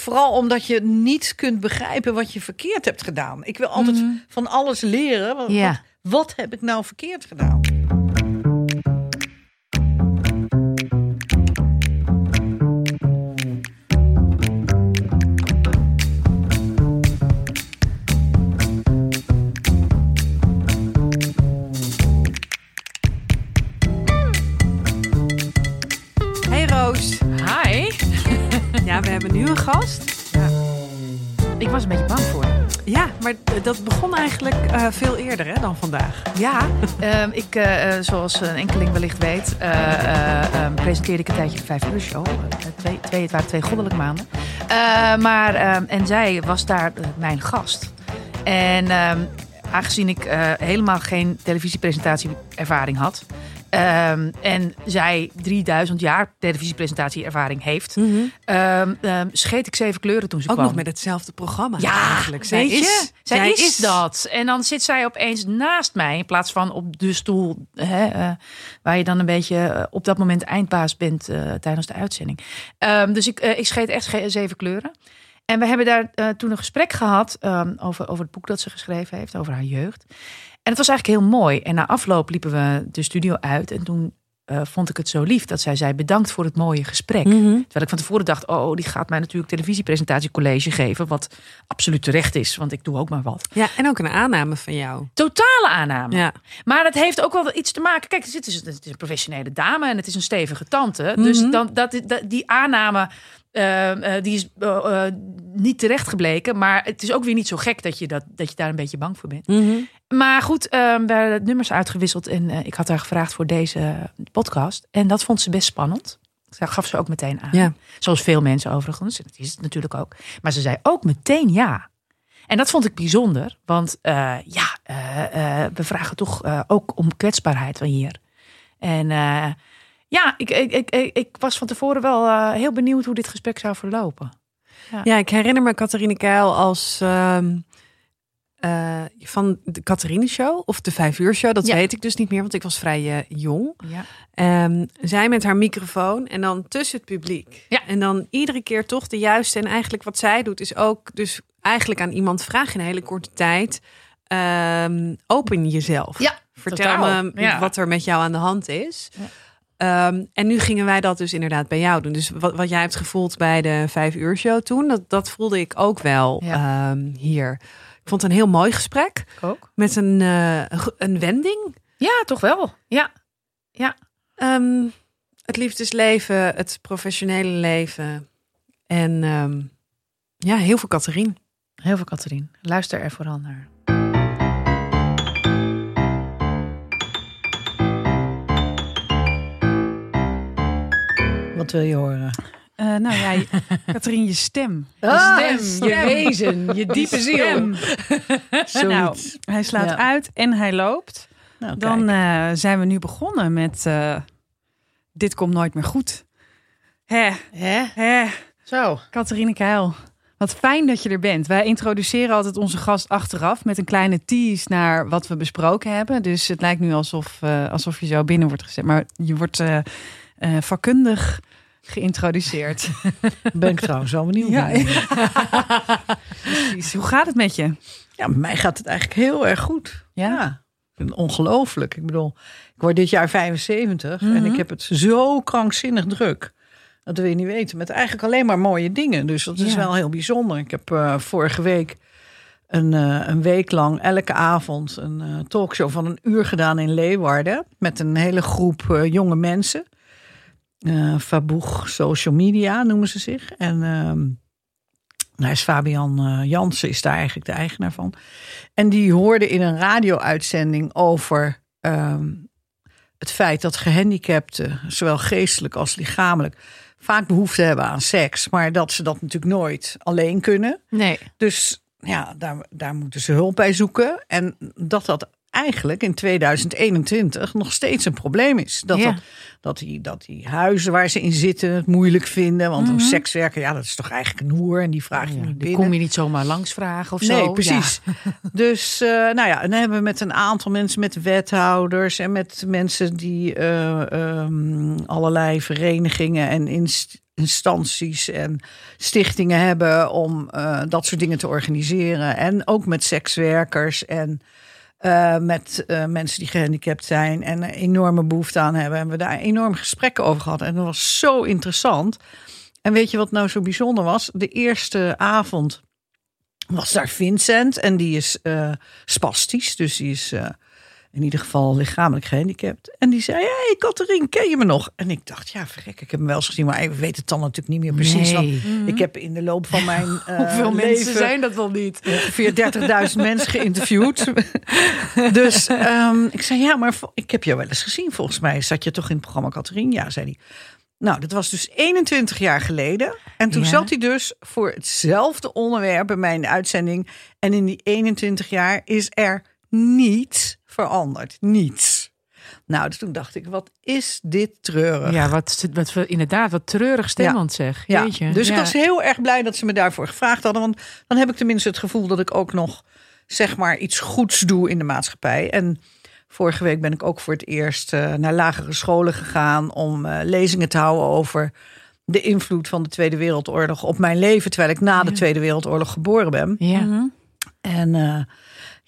vooral omdat je niet kunt begrijpen wat je verkeerd hebt gedaan. Ik wil altijd van alles leren. Wat, Ja. wat, wat heb ik nou verkeerd gedaan? Maar dat begon eigenlijk eh, veel eerder hè, dan vandaag. Ja, ehm, ik, eh, eh, zoals een enkeling wellicht weet, eh, eh, ehm, presenteerde ik een tijdje de Vijf Uur Show. Twee, twee, het waren twee goddelijke maanden. Maar, ehm, en zij was daar mijn gast. En aangezien ik helemaal geen televisiepresentatieervaring had... ehm, en zij 3000 jaar televisiepresentatieervaring heeft... ehm, scheet ik zeven kleuren toen ze Ook kwam. nog met hetzelfde programma Ja, eigenlijk. Zij weet je? is, zij, is, dat. En dan zit zij opeens naast mij in plaats van op de stoel hè, eh, waar je dan een beetje eh, op dat moment eindbaas bent eh, tijdens de uitzending. Dus ik, ik scheet echt ge- zeven kleuren. En we hebben daar toen een gesprek gehad over, over het boek dat ze geschreven heeft, over haar jeugd. En het was eigenlijk heel mooi. En na afloop liepen we de studio uit en toen eh, vond ik het zo lief dat zij zei bedankt voor het mooie gesprek. Terwijl ik van tevoren dacht, oh, die gaat mij natuurlijk televisiepresentatiecollege geven. Wat absoluut terecht is, want ik doe ook maar wat. Ja, en ook een aanname van jou. Totale aanname. Ja. Maar het heeft ook wel iets te maken. Kijk, het is, het is een professionele dame en het is een stevige tante. Dus dan, dat, dat, die aanname. Eh, eh, die is eh, eh, niet terecht gebleken. Maar het is ook weer niet zo gek dat je, dat, dat je daar een beetje bang voor bent. Maar goed, eh, we hebben nummers uitgewisseld. En ik had haar gevraagd voor deze podcast. En dat vond ze best spannend. Dat gaf ze ook meteen aan. Ja. Zoals veel mensen overigens. Dat is het natuurlijk ook. Maar ze zei ook meteen ja. En dat vond ik bijzonder. Want ja, we vragen toch ook om kwetsbaarheid van hier. En ja, ik, ik, ik, ik, was van tevoren wel eh, heel benieuwd hoe dit gesprek zou verlopen. Ja, ik herinner me Catharine Keil als ehm, eh, van de Catharine Show of de Vijf Uur Show. Dat Ja. weet ik dus niet meer, want ik was vrij eh, jong. Ja. Ehm, zij met haar microfoon en dan tussen het publiek. Ja. En dan iedere keer toch de juiste. En eigenlijk wat zij doet is ook dus eigenlijk aan iemand vragen in een hele korte tijd. ehm, open jezelf. Ja, Vertel totaal. me Ja. wat er met jou aan de hand is. Ehm, en nu gingen wij dat dus inderdaad bij jou doen. Dus wat, wat jij hebt gevoeld bij de vijf uur show toen, dat, dat voelde ik ook wel Ja. ehm, hier. Ik vond het een heel mooi gesprek ook. met een, eh, een wending. Ja, toch wel. Ja. Ja. Ehm, het liefdesleven, het professionele leven. En ja, heel veel Catherine. Heel veel, Catherine. Luister er vooral naar. Wat wil je horen? Eh, nou ja, je- Catherine, je stem. Ah, stem, je wezen, je diepe ziel. Nou, hij slaat Ja. uit en hij loopt. Nou, Dan eh, zijn we nu begonnen met eh, Dit komt nooit meer goed. Hè, Hè? hè, Zo. Catharine Keil. Wat fijn dat je er bent. Wij introduceren altijd onze gast achteraf met een kleine tease naar wat we besproken hebben. Dus het lijkt nu alsof, alsof je zo binnen wordt gezet. Maar je wordt vakkundig geïntroduceerd. Ben ik trouwens wel benieuwd. Ja. Precies. Hoe gaat het met je? Ja, met mij gaat het eigenlijk heel erg goed. Ja? Ongelooflijk. Ik bedoel, ik word dit jaar 75 en ik heb het zo krankzinnig druk. Dat wil je niet weten. Met eigenlijk alleen maar mooie dingen. Dus dat is wel heel bijzonder. Ik heb eh, vorige week een, eh, een week lang elke avond een eh, talkshow van een uur gedaan in Leeuwarden. Met een hele groep jonge mensen. Eh Faboeg Social Media noemen ze zich. En ehm daar is Fabian eh, Jansen is daar eigenlijk de eigenaar van. En die hoorde in een radio-uitzending over ehm, het feit dat gehandicapten, zowel geestelijk als lichamelijk, vaak behoefte hebben aan seks, maar dat ze dat natuurlijk nooit alleen kunnen. Nee. Dus ja, daar, daar moeten ze hulp bij zoeken. En dat dat eigenlijk in 2021 nog steeds een probleem is. Dat, Ja. dat, dat, die, dat die huizen waar ze in zitten het moeilijk vinden. Want een sekswerker, ja, dat is toch eigenlijk een hoer en die vraag je niet binnen. kom je niet zomaar langs vragen of zo. Nee, precies. Dus, eh, nou ja, en dan hebben we met een aantal mensen, met wethouders en met mensen die eh, ehm, allerlei verenigingen en inst- instanties en stichtingen hebben om eh, dat soort dingen te organiseren. En ook met sekswerkers en eh, met eh, mensen die gehandicapt zijn en enorme behoefte aan hebben. En we daar enorm gesprekken over gehad. En dat was zo interessant. En weet je wat nou zo bijzonder was? De eerste avond was daar Vincent en die is eh spastisch. Dus die is in ieder geval lichamelijk gehandicapt. En die zei, hey Katerien, ken je me nog? En ik dacht, ja verrek, ik heb hem wel eens gezien. Maar ik weet het dan natuurlijk niet meer precies. want Nee. Ik heb in de loop van mijn eh, Hoeveel leven mensen zijn dat wel niet? ongeveer 30.000 mensen geïnterviewd. dus ehm, ik zei, ja, maar ik heb jou wel eens gezien. Volgens mij zat je toch in het programma Catherine? Ja, zei hij. Nou, dat was dus 21 jaar geleden. En toen Ja. zat hij dus voor hetzelfde onderwerp bij mij in de uitzending. En in die 21 jaar is er niets veranderd. Niets. Nou, dus toen dacht ik, wat is dit treurig. Ja, wat, wat we inderdaad, wat treurig stemmend zeg. Ja, Jeetje. dus ik Ja. was heel erg blij dat ze me daarvoor gevraagd hadden. Want dan heb ik tenminste het gevoel dat ik ook nog zeg maar iets goeds doe in de maatschappij. En vorige week ben ik ook voor het eerst eh, naar lagere scholen gegaan om eh, lezingen te houden over de invloed van de Tweede Wereldoorlog op mijn leven, terwijl ik na de Tweede Wereldoorlog geboren ben. Ja. En eh,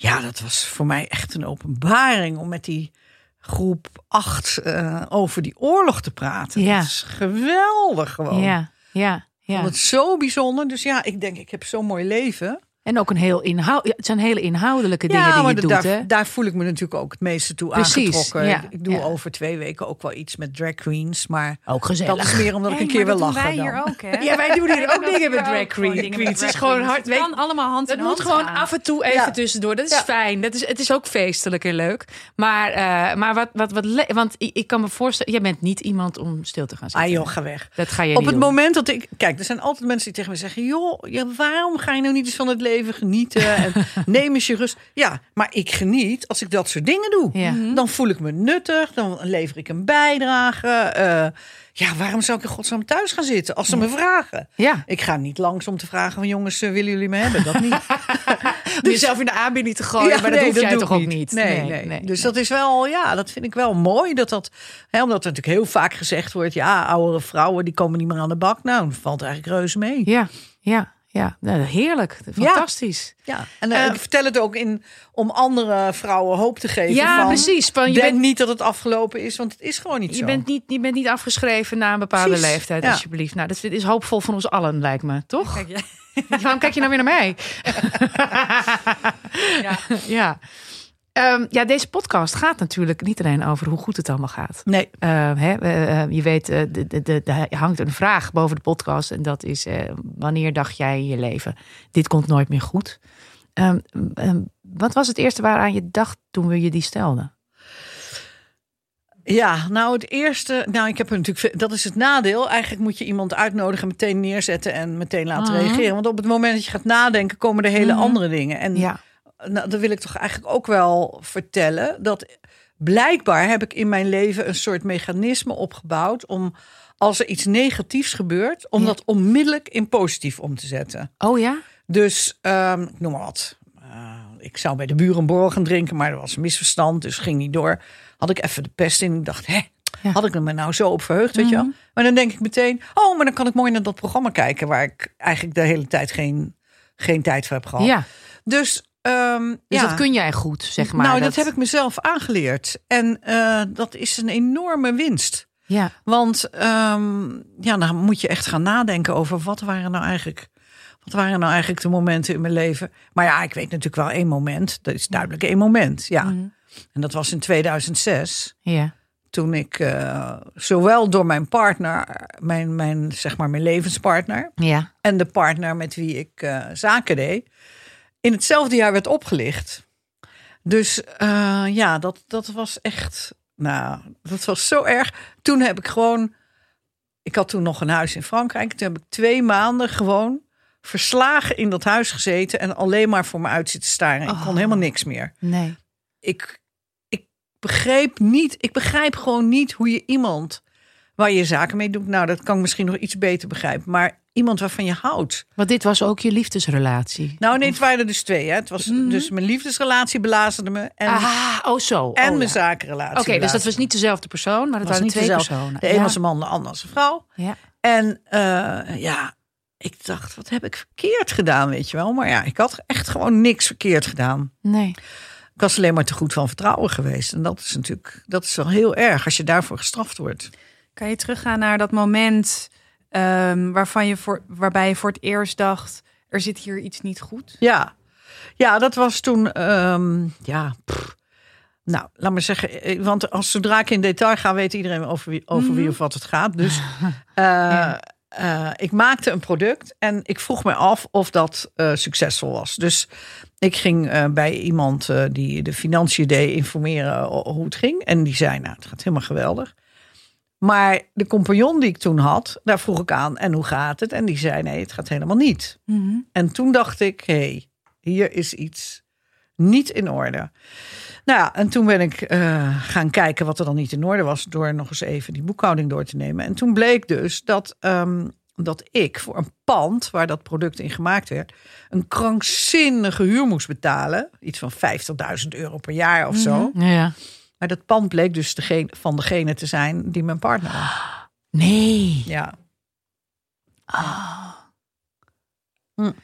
ja, dat was voor mij echt een openbaring om met die groep acht eh, over die oorlog te praten. Ja. Dat is geweldig gewoon. Ja, ja, Ik vond ja. het zo bijzonder. Dus ja, ik denk, ik heb zo'n mooi leven. En ook een heel inhoud. ja, Het zijn hele inhoudelijke dingen ja, die maar je doet, daar, hè? daar voel ik me natuurlijk ook het meeste toe Precies, aangetrokken. ja, ik, doe ja. over twee weken ook wel iets met drag queens. Maar Ook gezellig. dat is meer omdat ik een keer wil lachen. wij dan. hier ook, hè? Ja, wij doen hier ook dingen met drag queens. Het is gewoon hard- Het kan allemaal hand in moet hand gewoon gaan. af en toe even Ja. tussendoor. Dat is Ja. fijn. Dat is, het is ook feestelijk en leuk. Maar, eh, maar wat, wat, wat want ik, ik kan me voorstellen, jij bent niet iemand om stil te gaan zitten. Ah joh, ga weg. Dat ga je Op niet het doen. moment dat ik... Kijk, er zijn altijd mensen die tegen me zeggen... joh, ja, waarom ga je nou niet eens van het leven genieten? En neem eens je rust. Ja, maar ik geniet als ik dat soort dingen doe. Ja. Dan voel ik me nuttig. Dan lever ik een bijdrage. eh, ja, waarom zou ik in godsnaam thuis gaan zitten als ze me vragen? Ja. Ik ga niet langs om te vragen van jongens, eh, willen jullie me hebben? Dat niet. Om jezelf in de aanbieding te gooien, Ja, maar dat nee, hoef jij toch ook niet? Nee, nee, Dus dat is wel, ja, dat vind ik wel mooi. Dat dat, hè, omdat er natuurlijk heel vaak gezegd wordt, ja, oudere vrouwen die komen niet meer aan de bak. Nou, valt eigenlijk reuze mee. Ja, ja, ja. Nou, heerlijk. Fantastisch. Ja, en eh, Eh, ik vertel het ook in om andere vrouwen hoop te geven. Ja, van, precies. Van, je denk bent, niet dat het afgelopen is, want het is gewoon niet je, zo. bent niet, je bent niet afgeschreven na een bepaalde Precies, leeftijd, ja. alsjeblieft. Nou, dat is hoopvol van ons allen, lijkt me. Toch? Kijk, ja. Waarom kijk je nou weer naar mij? Ja. ja. Ehm, ja, deze podcast gaat natuurlijk niet alleen over hoe goed het allemaal gaat. Nee, Uh, hè, je weet, uh, de, de, de, er hangt een vraag boven de podcast. En dat is: uh, wanneer dacht jij in je leven? Dit komt nooit meer goed. Um, um, wat was het eerste waaraan je dacht toen we je die stelden? Ja, nou het eerste, nou ik heb er natuurlijk, dat is het nadeel. Eigenlijk moet je iemand uitnodigen, meteen neerzetten en meteen laten Mhm. reageren. Want op het moment dat je gaat nadenken, komen er hele Mhm. andere dingen. En Ja, nou, dat wil ik toch eigenlijk ook wel vertellen. Dat blijkbaar heb ik in mijn leven een soort mechanisme opgebouwd om als er iets negatiefs gebeurt, om Ja. dat onmiddellijk in positief om te zetten. oh ja? Dus ehm, ik noem maar wat. Uh, ik zou bij de buren een borrel gaan drinken, maar er was een misverstand, dus ging niet door. Had ik even de pest in. Ik dacht, hè, Ja. had ik me nou zo op verheugd, weet je wel? Maar dan denk ik meteen, oh, maar dan kan ik mooi naar dat programma kijken, waar ik eigenlijk de hele tijd geen, geen tijd voor heb gehad. Ja, Dus, ehm, dus ja. dat kun jij goed, zeg maar. nou, dat... heb ik mezelf aangeleerd. En eh, dat is een enorme winst. Ja, Want ehm, ja, dan moet je echt gaan nadenken over wat waren nou eigenlijk. Wat waren nou eigenlijk de momenten in mijn leven? Maar ja, ik weet natuurlijk wel één moment. Dat is duidelijk één moment. Ja. Mhm. En dat was in 2006. ja. Toen ik uh, zowel door mijn partner, mijn, mijn, zeg maar mijn levenspartner. Ja. En de partner met wie ik uh, zaken deed. In hetzelfde jaar werd opgelicht. Dus uh, ja, dat, dat was echt. Nou, dat was zo erg. Toen heb ik gewoon. Ik had toen nog een huis in Frankrijk. Toen heb ik twee maanden gewoon verslagen in dat huis gezeten. En alleen maar voor me uit zitten staren. Ik kon Oh. helemaal niks meer. Nee. Ik, ik begreep niet. Ik begrijp gewoon niet hoe je iemand waar je zaken mee doet. Nou, dat kan ik misschien nog iets beter begrijpen. Maar iemand waarvan je houdt. Want dit was ook je liefdesrelatie. Nou, nee, het waren er dus twee. Hè. Het was Mhm. dus mijn liefdesrelatie belazerde me. En, ah, oh zo. en oh, mijn ja. zakenrelatie. Oké, dus dat was niet dezelfde persoon, maar dat was waren niet twee dezelfde. personen. De een ja. was een man, de ander was een vrouw. Ja. En eh, ja, ik dacht, wat heb ik verkeerd gedaan, weet je wel. Maar ja, ik had echt gewoon niks verkeerd gedaan. Nee. Ik was alleen maar te goed van vertrouwen geweest. En dat is natuurlijk, dat is wel heel erg als je daarvoor gestraft wordt. Kan je teruggaan naar dat moment ehm, waarvan je voor, waarbij je voor het eerst dacht: er zit hier iets niet goed? Ja, ja dat was toen, ehm, ja, pff. nou, laat maar zeggen, eh, want als zodra ik in detail ga, weet iedereen over wie, over wie of wat het gaat. Dus eh, eh, ik maakte een product en ik vroeg me af of dat succesvol was. Dus ik ging bij iemand die de financiën deed informeren hoe het ging. En die zei, nou, het gaat helemaal geweldig. Maar de compagnon die ik toen had, daar vroeg ik aan, en hoe gaat het? En die zei, nee, het gaat helemaal niet. En toen dacht ik, hé, hey, hier is iets niet in orde. Nou ja, en toen ben ik eh, gaan kijken wat er dan niet in orde was... door nog eens even die boekhouding door te nemen. En toen bleek dus dat, ehm, dat ik voor een pand... waar dat product in gemaakt werd... een krankzinnige huur moest betalen. Iets van 50.000 euro per jaar of zo. Ja. Maar dat pand bleek dus degene, van degene te zijn die mijn partner was. Nee. Ja.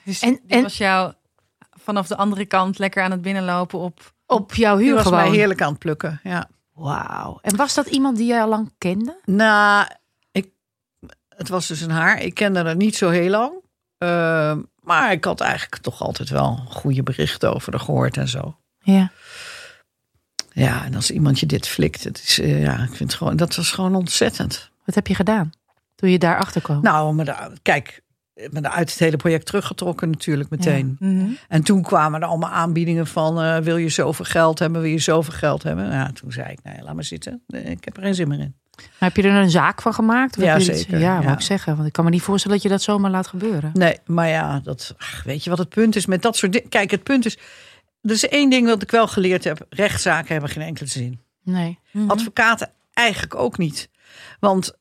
Dus En- die en- was jou vanaf de andere kant lekker aan het binnenlopen op. Op jouw Die huur was gewoon. mij heerlijk aan het plukken, ja. Wauw. En was dat iemand die jij al lang kende? Nou, ik, het was dus een haar. Ik kende haar niet zo heel lang. Uh, maar ik had eigenlijk toch altijd wel goede berichten over haar gehoord en zo. Ja. Ja, en als iemand je dit flikt, het is, uh, ja, ik vind het gewoon, dat was gewoon ontzettend. Wat heb je gedaan toen je daarachter kwam? Nou, me de, kijk, me uit het hele project teruggetrokken natuurlijk meteen. Mm -hmm. En toen kwamen er allemaal aanbiedingen van, uh, wil je zoveel geld hebben, wil je zoveel geld hebben? Nou, toen zei ik, nee, laat maar zitten. Nee, ik heb er geen zin meer in. Maar heb je er een zaak van gemaakt? Of Ja, zeker. Dit, ja, ja. moet ik zeggen. Want ik kan me niet voorstellen dat je dat zomaar laat gebeuren. Nee, maar ja, dat, ach, weet je wat het punt is met dat soort dingen? Kijk, het punt is, er is één ding wat ik wel geleerd heb. Rechtszaken hebben geen enkele zin. Nee. Mm-hmm. Advocaten eigenlijk ook niet. Want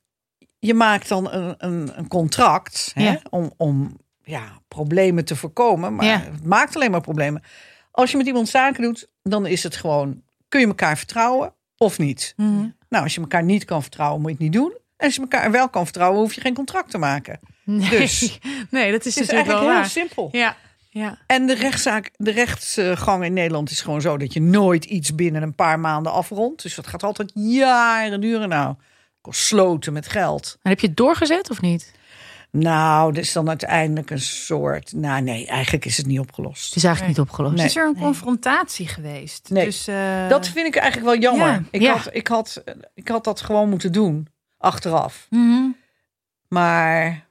je maakt dan een, een, een contract hè, om, om ja, problemen te voorkomen. Maar Ja. het maakt alleen maar problemen. Als je met iemand zaken doet, dan is het gewoon... kun je elkaar vertrouwen of niet? Mhm. Nou, als je elkaar niet kan vertrouwen, moet je het niet doen. En als je elkaar wel kan vertrouwen, hoef je geen contract te maken. Nee. Dus nee, dat is, het is eigenlijk heel waar. simpel. Ja. Ja. En de rechtszaak, de rechtsgang in Nederland is gewoon zo dat je nooit iets binnen een paar maanden afrondt. Dus dat gaat altijd jaren duren. Nou, kost sloten met geld. En heb je het doorgezet of niet? Nou, dat is dan uiteindelijk een soort. Nou, nee, eigenlijk is het niet opgelost. Het is eigenlijk niet opgelost. Nee. Is er een confrontatie geweest? Nee. Dus, uh... Dat vind ik eigenlijk wel jammer. Ja. Ik, Ja. Had, ik, had, ik had dat gewoon moeten doen, achteraf. Mm -hmm. Maar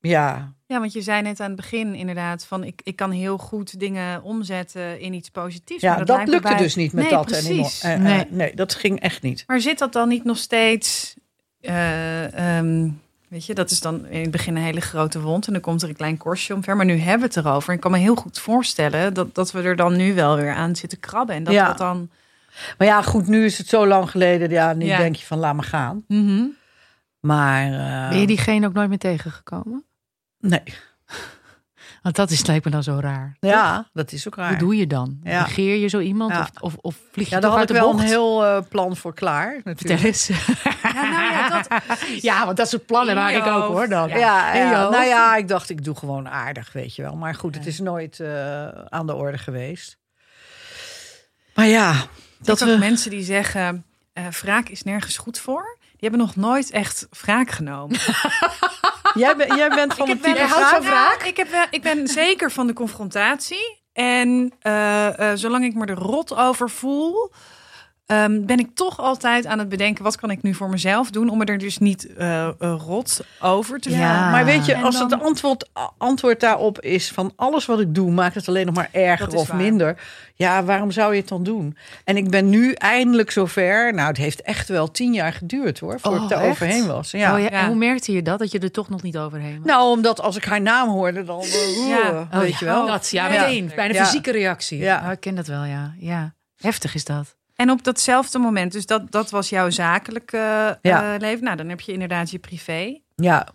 ja, Ja, want je zei net aan het begin inderdaad van ik, ik kan heel goed dingen omzetten in iets positiefs. ja maar dat, lukte bij- dus niet met nee, dat. Precies. En, Nee. nee. nee, dat ging echt niet. Maar zit dat dan niet nog steeds? eh, ehm, weet je, dat is dan in het begin een hele grote wond en dan komt er een klein korstje omver. Maar nu hebben we het erover. En ik kan me heel goed voorstellen dat, dat we er dan nu wel weer aan zitten krabben. En dat Ja. dat dan. Maar ja, goed, nu is het zo lang geleden. Ja, nu Ja. denk je van laat me gaan. Mhm. Maar uh, Ben je diegene ook nooit meer tegengekomen? Nee, Want dat is, lijkt me dan zo raar. ja, dat is ook raar. Hoe doe je dan? Ja. Negeer je zo iemand? Ja. Of, of, of vlieg je Ja, toch daar had ik wel bocht? een heel uh, plan voor klaar. Vertel Natuurlijk. eens. Ja, nou ja, dat, Ja, want dat soort plannen maak je ik ook hoor dan. Ja, nou ja, ik dacht ik doe gewoon aardig, weet je wel. Maar goed, het is nooit uh, aan de orde geweest. Maar ja, dat we... mensen die zeggen uh, wraak is nergens goed voor. Die hebben nog nooit echt wraak genomen. Jij, ben, jij bent van het ben, type van wraak? Ik, heb, ik ben zeker van de confrontatie. En uh, uh, zolang ik me er rot over voel, um, ben ik toch altijd aan het bedenken: wat kan ik nu voor mezelf doen om me er dus niet uh, rot over te Ja, voelen. maar weet je, En als dan- het antwoord, antwoord daarop is van alles wat ik doe, maakt het alleen nog maar erger of waar. minder. Ja, waarom zou je het dan doen? En ik ben nu eindelijk zover. Nou, het heeft echt wel tien jaar geduurd hoor, voor Oh, ik er echt? overheen was. Ja. Oh, ja. Hoe merkte je dat? Dat je er toch nog niet overheen was? Nou, omdat als ik haar naam hoorde, dan uh, Ja. uh, weet Oh, je wel. Dat, ja, Ja. meteen. Bijna fysieke reactie. Ja. Oh, ik ken dat wel, ja. ja. Heftig is dat. En op datzelfde moment, dus dat, dat was jouw zakelijke Ja. eh, leven. Nou, dan heb je inderdaad je privé. Ja.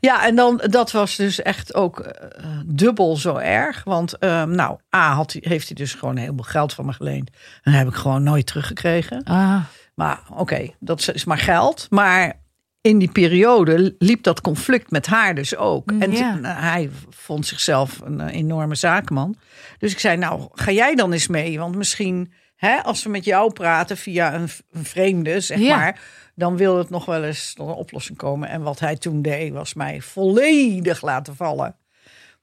Ja, en dan, dat was dus echt ook eh, dubbel zo erg. Want, eh, nou, A, had, heeft hij dus gewoon heel veel geld van me geleend. En dat heb ik gewoon nooit teruggekregen. Ah. Maar oké, dat is maar geld. Maar in die periode liep dat conflict met haar dus ook. Mm, en ja. hij vond zichzelf een eh, enorme zakenman. Dus ik zei, nou, ga jij dan eens mee? Want misschien, hè, als we met jou praten via een, vreemde, zeg Ja. maar... dan wil het nog wel eens tot een oplossing komen. En wat hij toen deed, was mij volledig laten vallen.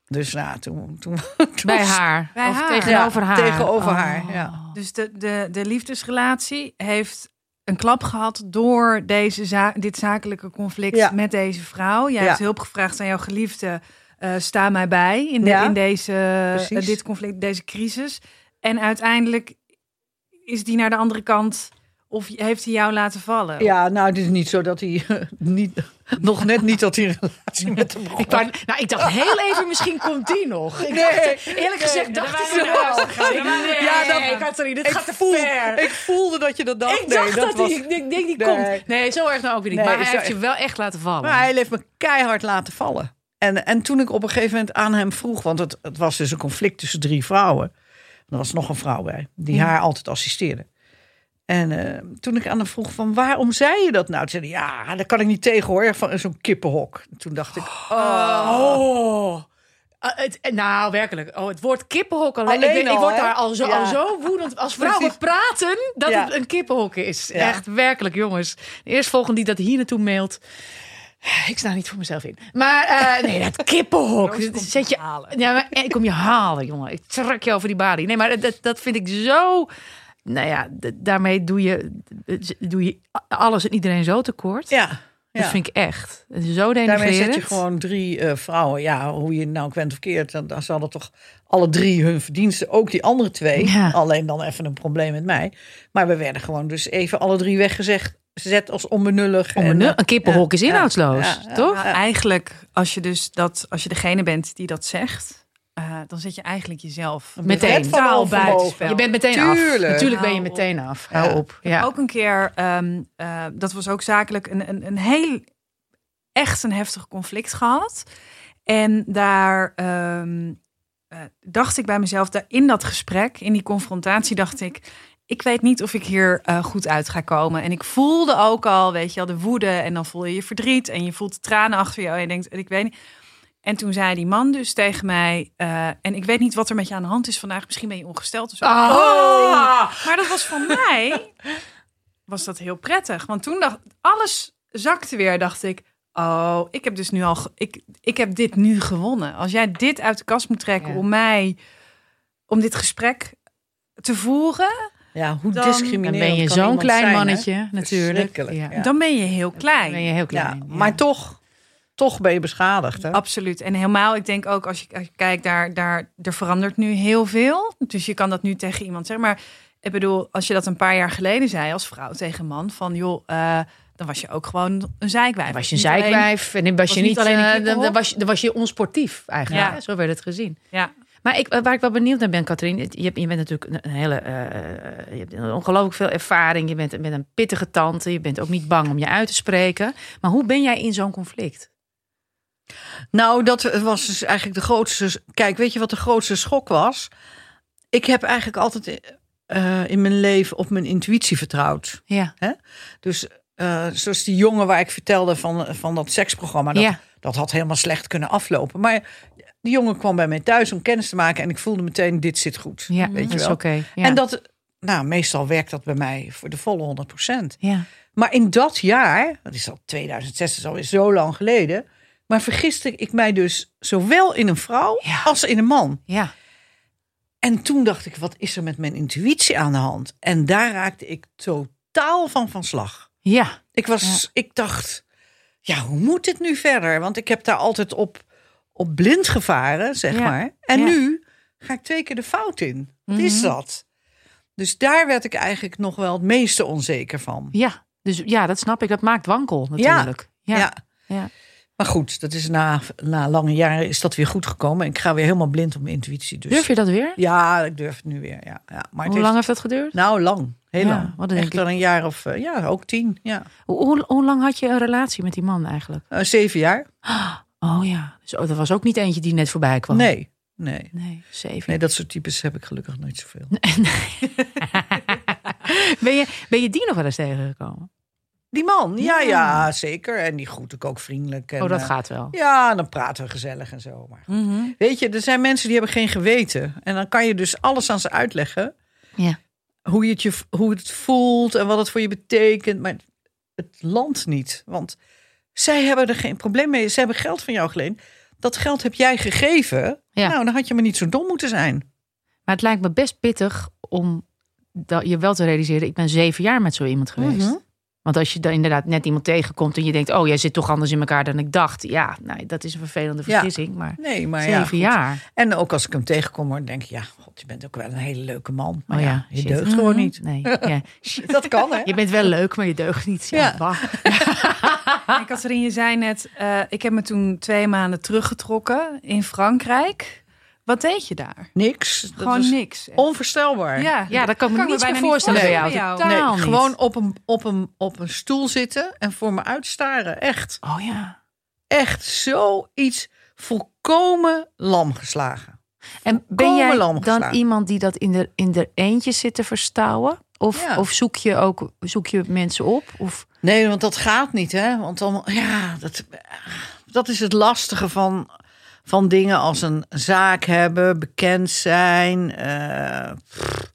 Dus nou, toen... toen, toen Bij haar. Bij of haar. tegenover Ja, haar. tegenover Oh. haar, ja. Dus de, de, de liefdesrelatie heeft een klap gehad door deze za- dit zakelijke conflict Ja. met deze vrouw. Jij Ja. hebt hulp gevraagd aan jouw geliefde. eh, sta mij bij in, de, Ja, in deze, eh, dit conflict, deze crisis. En uiteindelijk is die naar de andere kant of heeft hij jou laten vallen? Ja, nou, het is niet zo dat hij niet, nog net niet dat hij een relatie met hem begon. Ik, wou- nou, ik dacht heel even, misschien komt die nog. Ik Nee, dacht, eerlijk gezegd dacht ik wel. Nee, Ja, dat- nee, Katrien, dit ik, gaat te voel, ver. ik voelde dat je dat dacht. Ik nee, dacht dat dat, was, hij, ik denk, denk die Nee. komt. Nee, zo erg nou ook weer niet. Nee, maar hij zo- heeft je wel echt laten vallen. Maar hij heeft me keihard laten vallen. En, en toen ik op een gegeven moment aan hem vroeg, want het, het was dus een conflict tussen drie vrouwen. Er was nog een vrouw bij, die Ja. haar altijd assisteerde. En eh, toen ik aan hem vroeg van waarom zei je dat nou? Toen zei hij, ja, daar kan ik niet tegen hoor, van zo'n kippenhok. Toen dacht ik, Oh. Ah, het, nou, werkelijk. Oh, het woord kippenhok alleen. Alleen ik, ben- ik al, word daar al zo, Ja. al zo woedend als vrouwen praten dat Ja. het een kippenhok is. Ja. Echt werkelijk, jongens. De eerstvolgende die dat hier naartoe mailt. Ik sta niet voor mezelf in. Maar eh, nee, dat kippenhok. dat zet je, ja, maar, ik kom je halen, jongen. Ik trek je over die balie. Nee, maar dat, dat vind ik zo. Nou ja, daarmee doe je, doe je alles en iedereen zo tekort. ja. Dat ja. vind ik echt. Zo Daarmee denigrerend. zet je gewoon drie eh, vrouwen. Ja, hoe je nou kwent of keert. Dan, dan hadden toch alle drie hun verdiensten. Ook die andere twee. Ja. Alleen dan even een probleem met mij. Maar we werden gewoon dus even alle drie weggezegd. Zet als onbenullig. Om een, En, eh, een kippenhok is inhoudsloos, ja, ja, toch? Eigenlijk, als je dus dat, als je degene bent die dat zegt, eh, dan zet je eigenlijk jezelf Meteen. onvermogen. buitenspel. Je bent meteen af. Tuurlijk. Natuurlijk ben je Hou meteen af. Ja. Hou op. Ja. Ook een keer, ehm, eh, dat was ook zakelijk, een, een, een heel, echt een heftig conflict gehad. En daar ehm, eh, dacht ik bij mezelf, in dat gesprek, in die confrontatie, dacht ik, ik weet niet of ik hier eh, goed uit ga komen. En ik voelde ook al, weet je wel, de woede en dan voel je je verdriet en je voelt de tranen achter je. En je denkt, ik weet niet. En toen zei die man dus tegen mij, eh, en ik weet niet wat er met je aan de hand is vandaag. Misschien ben je ongesteld of zo. Ah. Maar dat was voor mij was dat heel prettig. Want toen dacht alles zakte weer. Dacht ik, oh, ik heb dus nu al, ik, ik heb dit nu gewonnen. Als jij dit uit de kast moet trekken Ja. om mij, om dit gesprek te voeren, Ja, hoe Dan- discriminerend Dan ben je zo'n klein zijn, hè? mannetje, natuurlijk. Ja. ja. dan ben je heel klein. ben je heel Ja, klein. ja. maar toch, toch ben je beschadigd. Hè? Absoluut. En helemaal, ik denk ook als je, als je kijkt, daar, daar, er verandert nu heel veel. Dus je kan dat nu tegen iemand zeggen. Maar ik bedoel, als je dat een paar jaar geleden zei als vrouw tegen man, van joh, eh, dan was je ook gewoon een zeikwijf. Was je een zeikwijf en dan was was je niet alleen een eh, dan, dan was je, dan was je onsportief eigenlijk. Ja. hè? Zo werd het gezien. Ja. Maar ik, waar ik wel benieuwd naar ben, Katrien. Je, hebt- je bent natuurlijk een hele. eh, je hebt ongelooflijk veel ervaring. Je bent, bent een pittige tante. Je bent ook niet bang om je uit te spreken. Maar hoe ben jij in zo'n conflict? Nou, dat was dus eigenlijk de grootste. Kijk, weet je wat de grootste schok was? Ik heb eigenlijk altijd eh, in mijn leven op mijn intuïtie vertrouwd. Ja. Dus eh, zoals die jongen waar ik vertelde van, van dat seksprogramma. Dat, Ja. dat had helemaal slecht kunnen aflopen. Maar die jongen kwam bij mij thuis om kennis te maken. En ik voelde meteen, dit zit goed. Ja, weet dat je is wel. oké. Ja. En dat, nou, meestal werkt dat bij mij voor de volle 100 ja. Maar in dat jaar, dat is al 2006, dat is alweer zo lang geleden. Maar vergiste ik mij dus zowel in een vrouw Ja. als in een man. Ja. En toen dacht ik, wat is er met mijn intuïtie aan de hand? En daar raakte ik totaal van van slag. Ja. Ik, was, ik dacht, ja, hoe moet dit nu verder? Want ik heb daar altijd op, op blind gevaren, zeg Ja. maar. En Ja. nu ga ik twee keer de fout in. Wat is Mhm. dat? Dus daar werd ik eigenlijk nog wel het meeste onzeker van. Ja. Dus ja, dat snap ik. Dat maakt wankel natuurlijk. Ja. ja. Maar goed, dat is na, na lange jaren is dat weer goed gekomen. Ik ga weer helemaal blind op mijn intuïtie. Dus. Durf je dat weer? Ja, ik durf het nu weer. Ja, ja. Maar Hoe lang heeft dat geduurd? Nou, lang. Heel Ja, lang. wat denk Echt ik. een jaar of, eh, ja, ook tien. Ja. Hoe, hoe, hoe lang had je een relatie met die man eigenlijk? Eh, zeven jaar? Oh ja. Dus oh, dat was ook niet eentje die net voorbij kwam. Nee, nee. Nee, zeven. Nee, dat soort types heb ik gelukkig nooit zoveel. ben, je, ben je die nog wel eens tegengekomen? Die man, ja, Ja. ja, zeker. En die groet ik ook vriendelijk. En, Oh, dat eh, gaat wel. Ja, dan praten we gezellig en zo. Maar weet je, er zijn mensen die hebben geen geweten. En dan kan je dus alles aan ze uitleggen. Ja. Hoe, je het, je, hoe het voelt en wat het voor je betekent. Maar het landt niet. Want zij hebben er geen probleem mee. Ze hebben geld van jou geleend. Dat geld heb jij gegeven. Ja. Nou, dan had je maar niet zo dom moeten zijn. Maar het lijkt me best pittig om dat je wel te realiseren. Ik ben zeven jaar met zo iemand geweest. Mhm. Want als je dan inderdaad net iemand tegenkomt en je denkt, oh, jij zit toch anders in elkaar dan ik dacht. Ja, nou, dat is een vervelende Ja. vergissing. Maar Nee, maar ja. zeven jaar. En ook als ik hem tegenkom, dan denk ik, ja, god, je bent ook wel een hele leuke man. Maar Oh ja, ja, je shit. deugt gewoon niet. Nee, ja. Dat kan, hè? Je bent wel leuk, maar je deugt niet. Ja, Ja. En je zei net, eh, ik heb me toen twee maanden teruggetrokken in Frankrijk. Wat deed je daar? Niks. Dat Gewoon was niks. onvoorstelbaar. Ja, ja, dat kan ik me niet voorstellen bij jou. Nee, niet. gewoon op een, op, een, op een stoel zitten en voor me uitstaren. Echt. Oh ja. Echt zoiets volkomen lam geslagen. En ben jij lam dan iemand die dat in de, in de eentje zit te verstouwen? Of, Ja. of zoek je ook zoek je mensen op? Of, Nee, want dat gaat niet, hè? Want dan, ja, dat, dat is het lastige van, van dingen als een zaak hebben, bekend zijn. eh, pff,